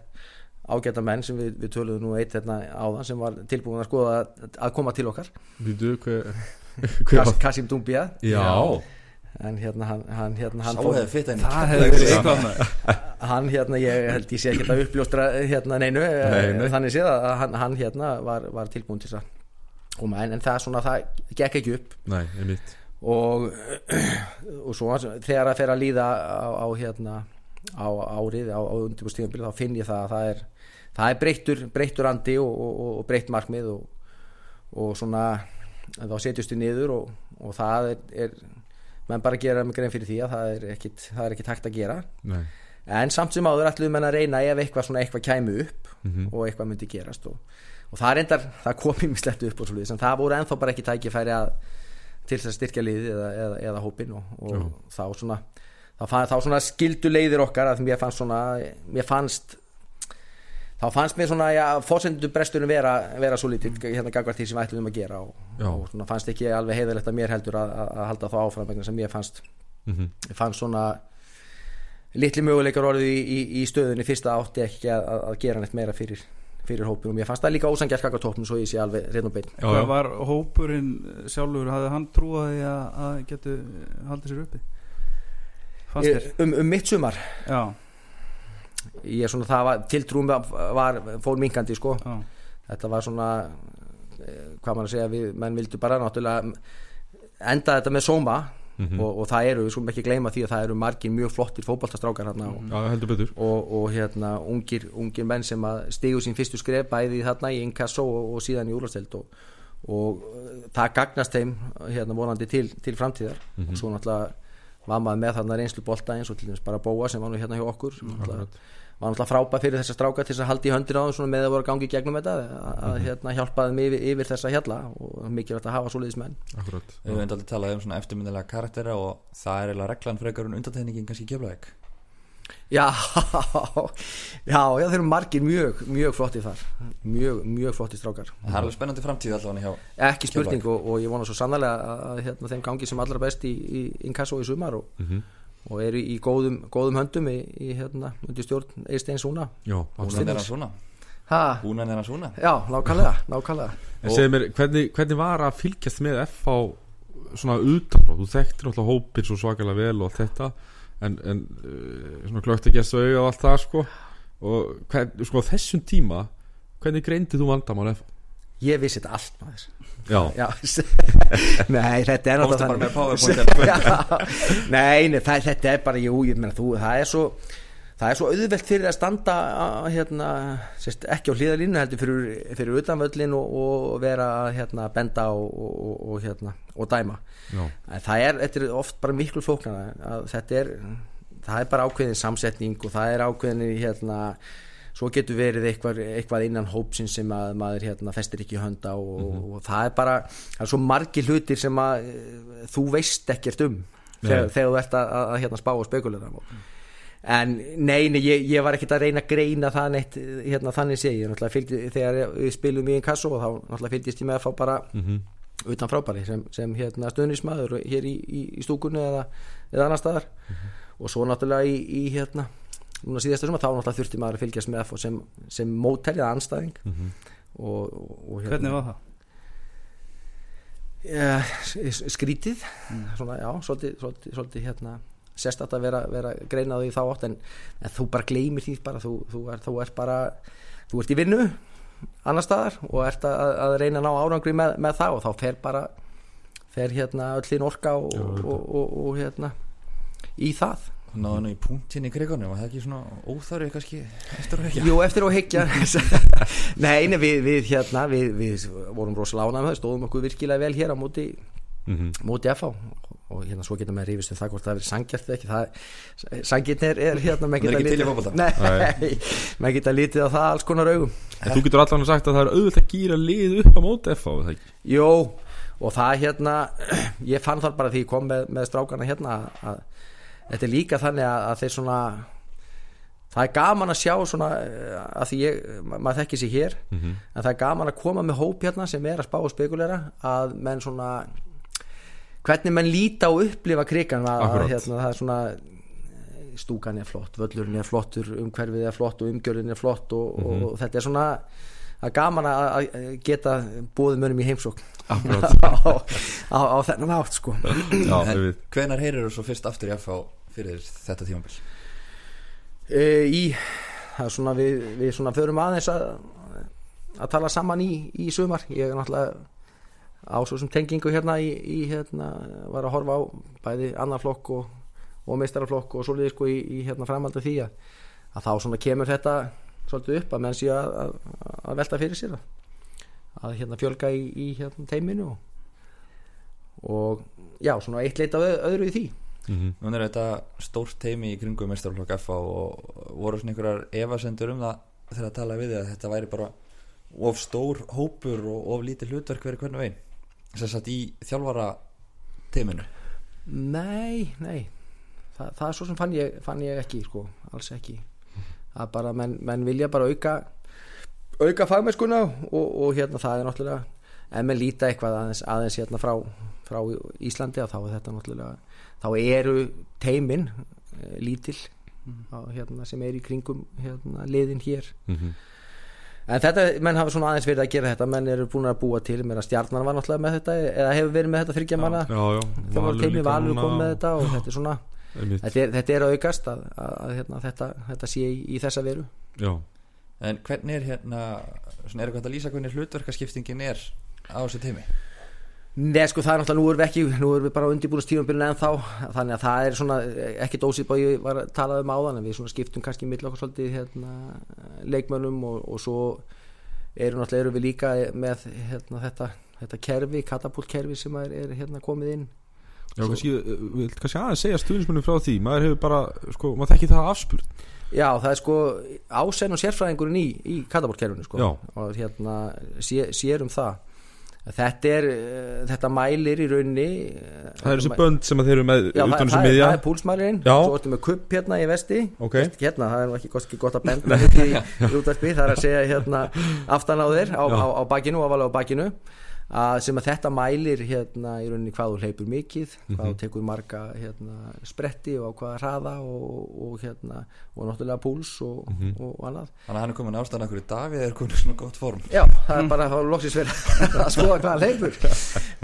ágæta menn sem við, við töluðum nú eitt hérna áðan sem var tilbúin að skoða að, að koma til okkar. Býtu, hver, hver Kas, Kasim Dumbia. Já, en hérna hann, hann, hérna, hann, fór, Það hefði verið eitthvað hann hérna ég held ég sé ekki að uppljóstra hérna neinu eh, Nei, þannig séð að hann, hann hérna var, var tilbúin til þess að koma en, en það svona það gekk ekki upp. Nei, einmitt. Og, og svo þegar það fer að líða á, á hérna á árið, á, á undirbúrstíðanbíl þá finn ég það að það er það er breyttur, breyttur andi og, og, og breytt markmið og, og svona þá setjust við niður og, og það er, er menn bara gera mig grein fyrir því að það er ekkit, það er ekkit hægt að gera. Nei, en samt sem áður ætluðum menn að reyna ef eitthvað svona eitthvað kæmi upp Mhm. og eitthvað myndi gerast og, og það reyndar, það kom í mig slett upp og svo en það voru ennþá bara ekki tækifæri að til þess að styrkja liðið eða, eða, eða hópin og, og þá svona þá, fann, þá svona skildu leiðir okkar að mér fannst svona mér fannst þá fannst mér svona já, fórsendu bresturinn vera, vera svo lítið hérna gagvart því sem við ætlum að gera og, og svona fannst ekki alveg heiðalegt að mér heldur að, að, að halda þá áfram vegna sem mér fannst Mhm. ég fann svona litli möguleikar orðið í, í, í stöðunni. Fyrsta átti ekki að, að- að gera neitt meira fyrir, fyrir hópin og mér fannst það líka ósangjart kakar tópnum svo ég sé alveg reynd og beinn. Já, Hvað já. var hópurinn sjálfur, hafði hann trúaði að, að getu haldið sér uppi? Fannst um, um mitt sumar? Já, ég svona það var, tiltrúum var fór minkandi sko. Já, þetta var svona eh, hvað maður að segja við menn vildu bara náttúrulega enda þetta með sóma. Mhm. og, og það eru, við skulum ekki gleyma því að það eru margir mjög flottir fótballtastrákar hérna og, já, heldur betur. og, og hérna ungir, ungir menn sem að stigu sín fyrstu skref bæði þarna í inkasso og, og síðan í úrlasteld og, og uh, það gagnast þeim hérna vonandi til, til framtíðar. Og svo náttúrulega var maður með þarna reynslu bolta eins og til dæmis bara Bóa sem var nú hérna hjá okkur sem náttúrulega var náttúrulega frábæð fyrir þessa stráka til þess að halda í höndin á þeim með að voru gangi gegnum þetta að, að hérna hjálpaði mig yfir, yfir þessa hjalla og mikilvægt að hafa svoleiðis menn. Akkurat. Við höfum aldrei talað um svona eftirmyndilega karaktera og það er reglan frekar en undantekningin kannski keflaðeg Já, já, já, þeir eru margir mjög, mjög flotti þar. Mjög, mjög flotti strákar. Það er alveg spennandi framtíð allavega hjá ekki spurning og, og ég vona svo sannlega að, að hérna, þeim gangi sem allra best í, í inkasso í sumar og, Mhm. og eru í góðum, góðum höndum í, í hérna, undir stjórn Eisteins Húna. Já, Húnan er hann ha, Húnan er hann svona já, nákvæmlega, nákvæmlega. Mér, hvernig, hvernig var að fylgjast með FH svona utan frá? Þú þekktir alltaf hópin svo svakalega vel og allt þetta en, en uh, svona klögt að gesta auga og allt það sko. Og hvern, sko þessum tíma hvernig greindi þú vandamál FH? ég vissi þetta allt maður. Já, já, nei, þetta er náttúrulega Já, nei, þetta er bara, jú, ég meina þú, það er svo það er svo auðvelt fyrir að standa að, hérna, sérst, ekki á hlýðalínu heldur fyrir, fyrir utanvöllin og, og vera að hérna, benda og, og, og, hérna, og dæma. En það er, þetta er oft bara miklu flóknara að þetta er það er bara ákveðin samsetning og það er ákveðin hérna svo getur verið eitthvað, eitthvað innan hópsin sem að maður hérna festir ekki hönda og, og það er bara það er svo margir hlutir sem að eh, þú veist ekkert um þegar, þegar þú ert að, að, hérna spá og spekulera en nei, nei ég, ég var ekkert að reyna að greina það neitt hérna þannig sé ég. Fylgdi, þegar við spilum í einn kassu og þá náttúrulega fylgdist ég með að fá bara mhm, utan frábæri sem, sem hérna stöðnismæður hér í, í, í stúkunni eða, eða annar staðar. Og svo náttúrulega í, í hérna núna síðasta suma þá náttúrulega þurfti maður að fylgjast með sem, sem mótelja anstæðing mhm. og, og, og hvernig var það? ja, s- skrítið. Svona, já, svolítið, svolítið, svolítið hérna sérstætt að vera, vera greinað í þá átt en, en þú bara gleymir því bara þú, þú, er, þú ert bara þú ert í vinnu annar staðar og ert að, að reyna að ná árangri með, með það og þá fer bara fer hérna öll þín orka og, og, og, og, hérna í það. Náðu nú í punktin í krigunum var það ekki svona óþarfi kannski eftir að vekja Jú, eftir að higgja Nei, nei, við, við hérna við, við vorum rosalega ánægð með það stóðum okkur virkilega vel hér á móti Mhm. móti FH og hérna svo getur maður rífist um það hvort það verið sangjart eða ekki. Það sangjart er, er hérna maður geta lítið á það alls konar augum. En þú getur allan sagt að það er auðvitað að gýra lið upp á móti FH? Jó, og það hérna ég fann það bara því ég kom með, með strákana hérna að, að þetta er líka þannig að, að þeir svona það er gaman að sjá svona eh, að því ég, ma- maður þekki sér hér Mhm. en það er gaman að koma með hóp hérna sem er að spá og spekulera að menn svona hvernig menn líta og upplifa krigan að, að hérna, það er svona eh, stúkan er flott, völlurinn er flottur umhverfið er flott og umgjörðin er flott og, Mhm. og þetta er svona er gaman að að geta búið mönnum í heimsókn. Akkurat. Á, á, á þennan átt sko. Hvenar heyrir þú svo fyrst aftur í FH fyrir þetta tímabil? E, í það er svona við, við svona förum aðeins að að tala saman í, í sumar. Ég er náttúrulega á svo sem tengingu hérna í, í hérna var að horfa á bæði annar flokk og, og meistaraflokk og svoleiði sko í, í hérna framaldu því að, að þá svona kemur þetta svolítið upp að menn sé að, að, að velta fyrir sér að, hérna fjölga í, í hérna teiminu og, og já svona eitt leita öðru í því Mhm. Nú er þetta stórt teimi í kringum mestarflokk FH og voru svona einhverjar efasendur um það þegar að tala við þig að þetta væri bara of stór hópur og of lítið hlutverk verið hvernig veginn satt í þjálfara teiminu? Nei, nei. Þa, það er svo sem fann ég, fann ég ekki sko, alls ekki. Það er bara, menn, menn vilja bara auka auka fagmennskuna og, og hérna það er náttúrulega ef menn líta eitthvað aðeins, aðeins hérna frá, frá Íslandi þá er þetta náttúrulega þá eru teimin e, lítil á, hérna, sem er í kringum hérna, liðin hér. Mhm. En þetta, menn hafa svona aðeins verið að gera þetta menn eru búin að búa til, menn að stjarnan var náttúrulega með þetta eða hefur verið með þetta þryggja manna? Já, já það var teimi valur núna kom með þetta og þetta er svona þetta er, þetta er að aukast að, að, að hérna, þetta, þetta sé í, í þessa veru. Já, en hvernig er hérna svona er eitthvað að lýsa hvernig hlutverkaskiptingin er á þessu teimi Nei sko það er náttúrulega, nú erum við ekki nú erum við bara undirbúinast tímabilinu en þá þannig að það er svona ekki dósið bá ég var að tala um áðan en við svona skiptum kannski mill okkur svolítið hérna, leikmönnum og, og svo eru náttúrulega erum við líka með hérna, þetta, þetta kerfi, katapultkerfi sem er, er hérna, komið inn. Já kannski, uh, vil kannski aðeins segja stuðnismunum frá því Maður hefur bara, sko, maður þekki það afspurt Já, það er sko ásenn og sérfræðingurinn í, í katapultkerfinu sko. Já. og hérna sé, sér um það þetta er, eh, þetta mælir í raunni Það eru þessi bönd sem þeir eru með Já, það, utan það, er, það er púlsmælirinn. Svo ertu með kupp hérna í vesti. Ok. Veist, Hérna, það er ekki ekki gott að benda Það er að segja hérna aftan á þér á, á, á bakinu, á bakinu að sem að þetta mælir hérna í rauninni hvað þú hleypur mikið hvað Mhm. þú tekur marga hérna, spretti og á hvaða hraða og, og hérna og náttúrulega púls og, Mhm. og, og annað þannig að hann er komin ástæðan okkur í dag við er komin svona gott form Já, það er bara að loksins verið að skoða hvað hann leifur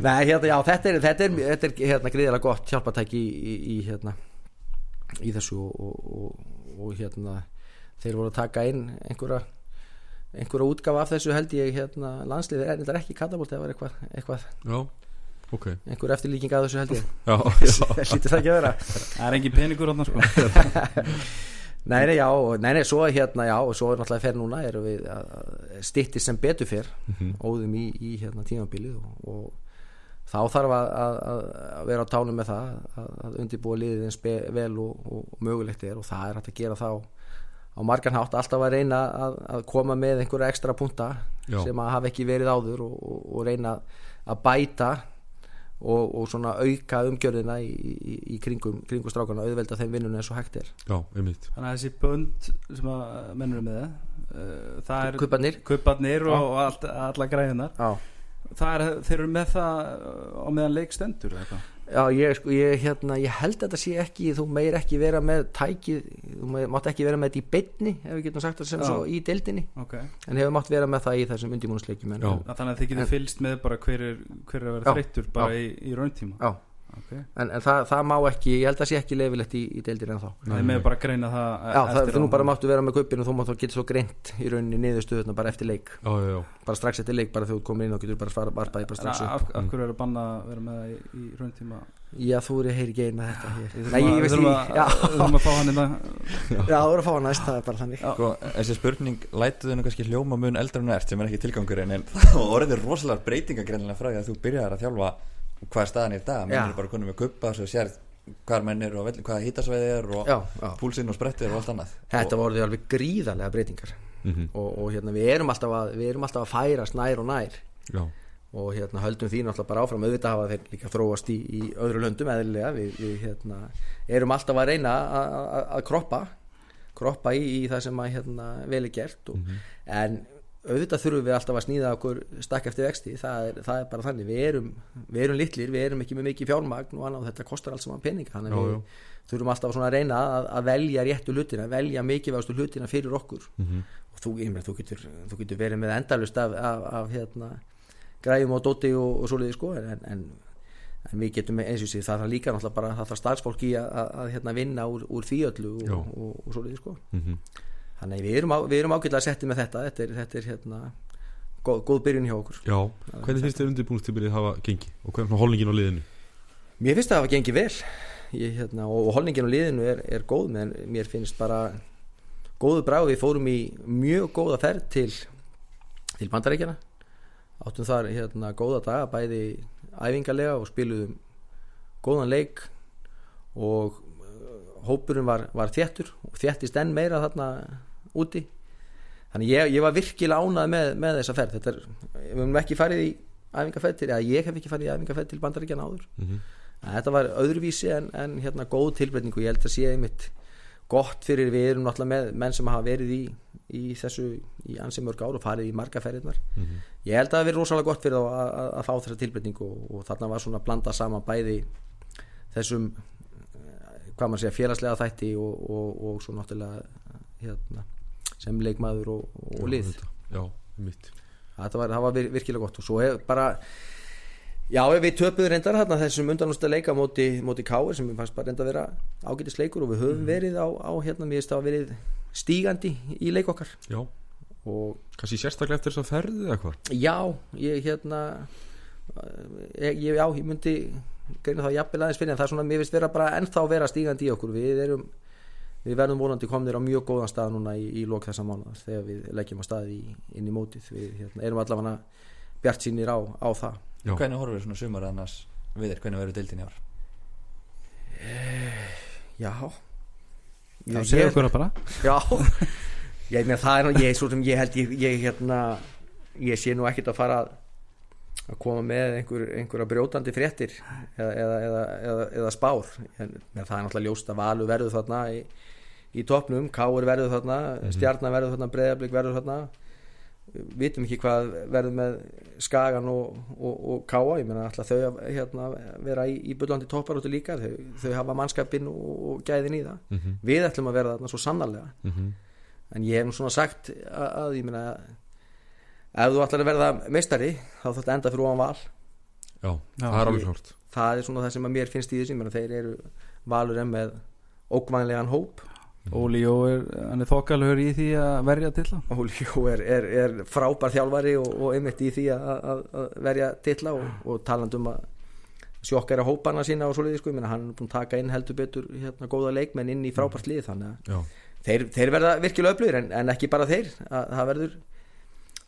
Nei, hérna, já, þetta er, þetta er, þetta er hérna, gríðilega gott hjálpatæki í, í, í, hérna, í þessu og, og, og, og hérna þeir voru að taka inn einhverja einhverja útgafa af þessu held ég hérna, landsliðið er þetta ekki katabólt það var eitthvað, eitthvað Já, ok. einhver eftirlíking af þessu held ég. Já, já, Lítið það ekki að vera. Það er engin peningur átna sko. Nei, nei, já, og- nei, nei, svo er hérna, já, og svo er náttúrulega fer núna, erum við að stýtti sem betur fer, Mhm. óðum í, í hérna tímabilið og, og þá þarf að, að, að vera á tánum með það, að, að undirbúa liðið eins vel og, og, mögulegt er og það er hægt að gera þá á margan hátt alltaf að reyna að, að koma með einhverja ekstra punta Já. sem að hafa ekki verið áður og, og, og reyna að bæta og, og svona auka umgjörðina í, í, í kringum, kringum strákana auðvelda þeim vinnunum eins og hægt er. Já, einmitt. Þannig að þessi bönd sem að mennur með uh, það er Kubbarnir. kubbarnir og, og allt, alla græðunar Já, það er, þeir eru með það á meðan leik stendur eða eitthvað Já, ég, sko, ég, hérna, ég held að þetta sé ekki þú meir ekki vera með tækið þú mátt ekki vera með þetta í beinni ef við getum sagt það sem Já. svo í deildinni okay. en hefur mátt vera með það í þessum en, Þannig að þið getur fylgst með bara hver er, hver er að vera Já. þreyttur bara í, í rauntíma já, okay. en, en það, það má ekki ég held að sé ekki leifilegt í, í deildinni en þá Það er með bara að greina það Já, það, þú bara máttu vera með kuppinu þú mátt þá getur svo greint í rauninni niðurstöðuna bara eftir leik. Já, já, já. Bara strax eftir leik, bara þegar þú komir inn og getur bara svara varpaði bara strax upp. af, af hverju er að banna að vera með það í, í rauntíma Já, þú eru að heyri geina þetta hér. Nei, ég veist að, Já, við þurfum að fá hann hérna já, þú eru að fá hann næst, það er bara þannig. Sko, þessi spurning lætuðu nú kannski hljóma mun eldra en þú ert sem er ekki tilgangurinn en það orðið rosalega breytinga greinlega frá því að þú byrjar að þjálfa hvað er staðan í dag, menn er bara konum með kuppa svo sér hvað menn eru og hvaða hítasvæði er og Já, já. púlsinn og sprettir og allt annað. Þetta og, voru alveg gríðarlega breytingar. Mhm. og, og hérna, við erum alltaf að við erum alltaf að færast nær og nær. Já, og hérna höldum því náttúrulega bara áfram. Auðvitað hafa þeir líka þróast í, í öðru löndum eðlilega, við, við hérna erum alltaf að reyna að- að að kroppa kroppa í, í það sem að hérna vel er gert og, en auðvitað þurfum við alltaf að snýða okkur stakk eftir vexti, það er, það er bara þannig. Við erum, við erum litlir, við erum ekki með mikið fjármagn og annað, þetta kostar allt saman peninga. Þannig að við þurfum alltaf að reyna að, að velja réttu hlutina, velja mikilvægastu hlutina fyrir okkur. Mhm. og þú, meina, þú, getur, þú getur verið með endalust af, af, af hérna, græjum og dóti og, og svoleiði sko. En, en, en við getum eins og sér það þarf líka náttúrulega bara það þarf starfsfólk í að, að, að hérna, vinna úr, úr því öllu og, og, og svoleiði sko. Mhm. Þannig við erum, erum ágætlega settið með þetta. Þetta er, þetta er hérna góð, góð byrjun hjá okkur. Já, hvernig finnst þér undirbúinustíbilið hafa gengið? Og hvernig er holningin á liðinu? Mér finnst það að hafa gengið vel. Ég, hérna, og, holningin á liðinu er, er góð menn mér finnst bara góðu bráð við fórum í mjög góða ferð til, til bandarækjana áttum þar hérna, góða daga bæði æfingarlega og spiluðum góðan leik. Og uh, hópurinn var, var þéttur og þéttist enn meira þarna úti þannig ég, ég var virkilega ánað með, með þessa ferð þetta er, við höfum ekki farið í æfingarferð til, eða ég hef ekki farið í æfingarferð til bandaríkjana áður Mhm. en þetta var öðruvísi en, en hérna góð tilbreyting og ég held að sé einmitt gott fyrir við erum náttúrulega með menn sem hafa verið í, í þessu í ansi mörg ár og farið í marga ferðirnar Mhm. ég held að það verið rosalega gott fyrir þá að, að, að fá þessa tilbreyting og, og þarna var svona að blanda saman bæði þessum eh, hvað maður segja félagslega þætti og, og, og svo náttúrulega hérna, sem leikmaður og, og Já, lið. Já, þetta var, það var vir- virkilega gott. Og svo er bara já við töpuðum reyndar þarna þessum undanústa leika móti, móti Káir sem við fannst bara reynda að vera ágætis leikur og við höfum verið á, á hérna það að verið stígandi í leik okkar. Já, og kannski sérstaklega eftir þess að ferði eða hvað já ég hérna ég, ég, já ég myndi greina það jafnvel aðeins fyrir en það er svona mér finnst vera bara ennþá vera stígandi í okkur. Við erum við verðum vonandi komnir á mjög góðan stað núna í, í lok þessa mánuðar þegar við leggjum á stað í, inn í mótið. Við hérna, erum allavega bjart sínir á, á það. Já. hvernig horfur svona sumar annars við þér, hvernig verður deildin í ár? Já. Já, segja okkur það bara. Já. Ég meina það er ég, svo sem ég held ég, ég hérna ég sé nú ekkert að fara að að koma með einhver, einhverja brjótandi fréttir eða, eða, eða, eða, eða spár. En það er náttúrulega ljóst að Valur verður þarna í, í topnum, Káur verður þarna Stjarnar verður þarna, Breiðablík verður þarna. Vitum ekki hvað verður með Skagan og, og, og Káa, ég meina alltaf þau að hérna, vera í, í bullandi topparóttu líka? Þau, þau hafa mannskapinn og, og gæðin í það. Mhm. við ætlum að vera þarna svo sannarlega. Mhm. en ég hef nú svona sagt að, að ég meina ef þú ætlar að verða meistari þá þarf þetta enda fyrir ofan val. Já, Já, það er alveg klart það er svona það sem að mér finnst í meina þeir eru valur en með ókvænlegan hóp. Óli Jó er, hann er þokkalhör í því að verja til það og Ljó er, er, er frábær þjálfari og, og einmitt í því að, að, að verja titla og, og talandum að sjokkara hópana sína og svoleiði sko, ég meina hann er búin að taka inn heldur betur hérna góða leikmenn inn í frábært lið þannig að Já, þeir, þeir verða virkilega öflugir en, en ekki bara þeir að, það verður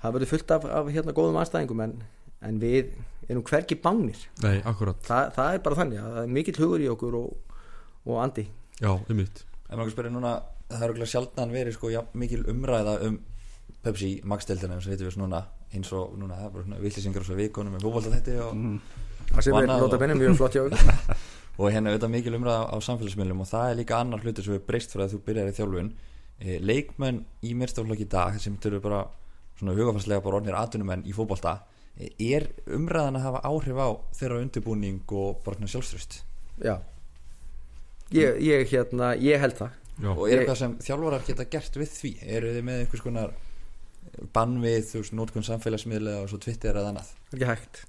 það verður fullt af, af hérna góðum anstæðingum en, en við erum hvergi bánir nei, akkurat. Þa, það er bara þannig að það er mikill hugur í okkur og, og andi. Já, einmitt. En maður spyrir núna, það er okkur sjaldan verið sko, já, mikil umræða um Pepsi Max-deildina eins og heitum við svona eins og núna, það er bara svona villisingar og svo vikunum með fótbolta þetta og, það sem er Vannað nota benni mjög flott hjá okkur og hérna auðvitað mikil umræða á samfélagsmiðlum og það er líka annar hlutur sem við breyst frá að þú byrjar í þjálfun. E, leikmenn í mérstaflokki í dag sem þurfu bara svona hugafarslega bara orðnir atvinnumenn í fótbolta e, er umræðan að hafa áhrif á þeirra undirbúning og bara svona sjálfströst já. Ég, ég, hérna, ég held það. Já, og er Ég- eitthvað sem þjálfarar geta gert við því? Eru þið með einhvers konar bann við þú veist nótkun samfélagsmiðla og svo Twitter eða annað? Það er ekki hægt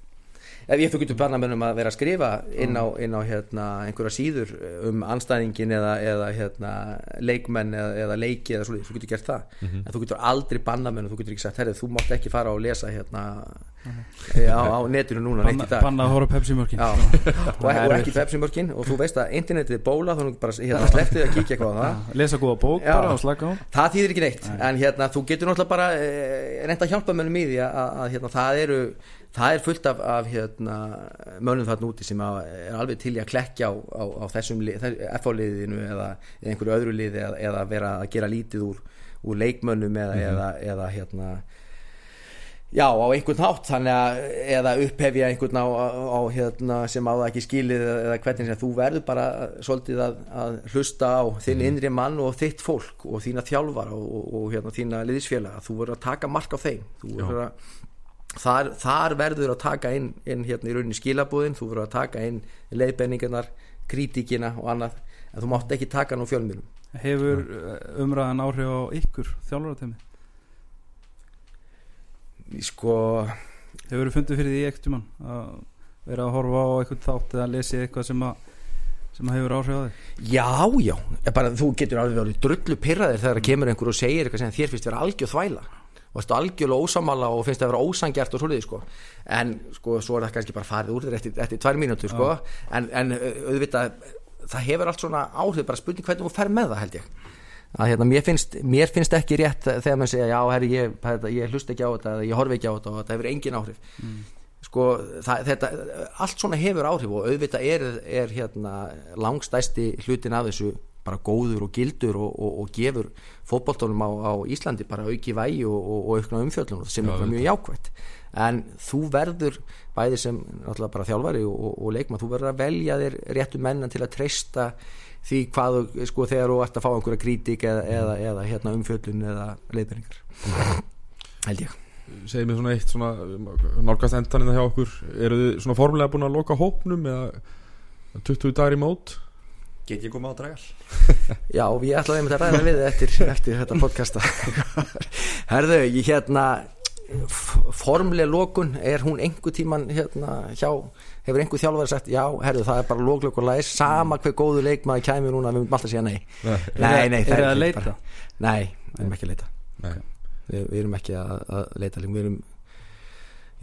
ef ég þú getur barnamennum að vera að skrifa inn á, inn á hérna, einhverja síður um anstæðingin eða, eða hérna, leikmenn eða, eða leiki eða svo þú getur gert það. En þú getur aldrei barnamennum þú getur ekki sagt, herrið, þú mátt ekki fara og lesa hérna, á, á netinu núna neitt í dag. Banna að hóra Pepsi mörkin. Já, og, og ekki pepsimörkin og þú veist að internetið er bóla þannig bara hérna, slepptið að kíkja hvað á það. Lesa góða bók Já. bara og slaka á. Það þýðir ekki neitt. En hérna þú getur náttúrulega bara e, reynd að hjálpa mönnum í því að, að hérna, það eru það er fullt af, af hérna, mönnum þarna úti sem er alveg til í að klekja á, á, á þessum FH-liðinu eða, einhverju öðru liði eða, eða vera að gera lítið úr, úr leikmönnum eða, eða, eða hérna Já, á einhvern hátt. Þannig að eða upphefja einhvern á, á, hérna, sem á það ekki skilið eða hvernig sem þú verður bara svolítið að, að hlusta á þinn innri mann og þitt fólk og þína þjálfara og, og, og hérna, þína liðisfélaga þú verður að taka mark á þeim. Þú verður að þar, þar verður að taka inn, inn hérna í rauninni skilabúðin þú verður að taka inn leiðbenningarnar kritíkina og annað en þú mátt ekki taka nú fjölmjölum Hefur eh, umræðan áhrif á ykkur þjálfarateimi? sko, Hefur þú fundið fyrir því ekkert um hann að vera að horfa á eitthvað þátt eða lesi eitthvað sem að sem að hefur áhrif á þig? Já, já. Bara, þú getur alveg verið drullu pyrraðir þegar það kemur einhver og segir eitthvað sem þér finnst vera algjör þvæla veist algjörlega ósamála og finnst það vera ósangjart og svoleiði sko. En sko svo er það kannski bara farið úr þér eftir, eftir tvær mínútur sko. En, en auðvitað það hefur allt svona áhrif bara spurning hvernig þú fer með það held ég. Að hérna mér finnst, mér finnst ekki rétt þegar maður segja já herri ég, þetta, ég hlust ekki á þetta ég horfi ekki á þetta og þetta hefur engin áhrif. Sko það, þetta allt svona hefur áhrif og auðvitað er, er hérna langstæsti hlutin af þessu bara góður og gildur og, og, og gefur fótboltónum á, á Íslandi bara auki vægi og, og, og aukna umfjöllun sem er bara mjög jákvætt. En þú verður bæði sem náttúrulega bara þjálfari og, og leikmann, þú verður að velja þér réttu mennan til að treysta því hvað sko þegar þú ert að fá einhverja krítik eða, eða, eða hérna umfjöllun eða leiðbendingar held ég. Segið mér svona eitt svona nálgast endanina hjá okkur. Eru þið svona formulega búin að loka hópnum eða 20 dagar í mót Get ég komið á dragal? Já, ég ætlaði að ræða við eftir, eftir þetta podcasta Herðu, ég hérna f- formleg lokun, er hún einhver tíman hérna hjá hefur einhver þjálfari sagt, já, herðu, það er bara loklök og læs, sama hver góðu leikmaður kæmi núna, við myndum alltaf segja nei Nei. Nei, Er það að ekki Nei, við erum ekki að leita Nei. Við, erum ekki að, að leita við erum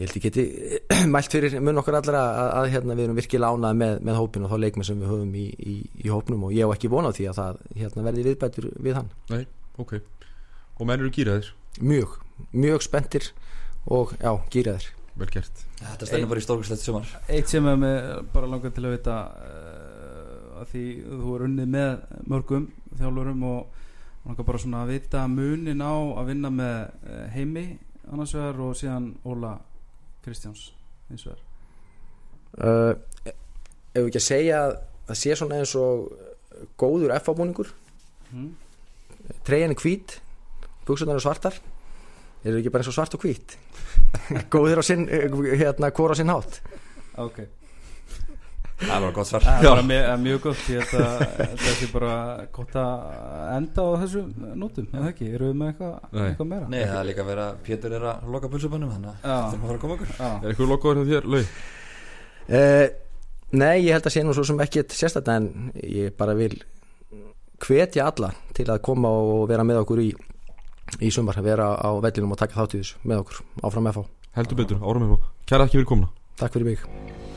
ég held ég geti mælt fyrir mun okkar allra að, að hérna, við erum virkilega ánað með, með hópin og þá leikmenn sem við höfum í, í, í hópnum og ég hef ekki vonað því að það hérna, verði viðbætur við hann. Nei, ok. Og menn eru gýraðir, mjög, mjög spenntir og já, gýraðir vel gert. Þetta stennir bara í stórkvæslegt sumar. Eitt sem er með bara langar til að vita uh, að því þú er unnið með mörgum þjálfurum og langar bara svona að vita munin á að vinna með uh, heimi annars vegar og síðan Óla Kristjáns eins og er uh, ef við ekki að segja að það sé svona eins og góður F-búningur mm. treyjan er hvít, buksunar eru svartar. Eru ekki bara eins og svart og hvít? Góðir á sinn hérna, hvora á sinn hátt. Ok, Það var gott svar. Það er bara mjög, mjög gott ég held að þetta sé bara gott að enda á þessu nótum eða ekki, eru við með eitthvað, Nei. eitthvað meira? Nei, það er líka að vera Pétur er að loka pulsubannum Þannig að það er að fara að koma okkur. Já. Er eitthvað lokaður hjá þér, Lau? Uh, nei, ég held að sé nú svo sem ekki sérstætt en ég bara vil hvetja alla til að koma og vera með okkur í, í sumar, vera á vellinum og taka þátt í þessu með okkur, áfram með fá Heldur betur, árum með Kæra ekki fyrir komuna. Takk fyrir mig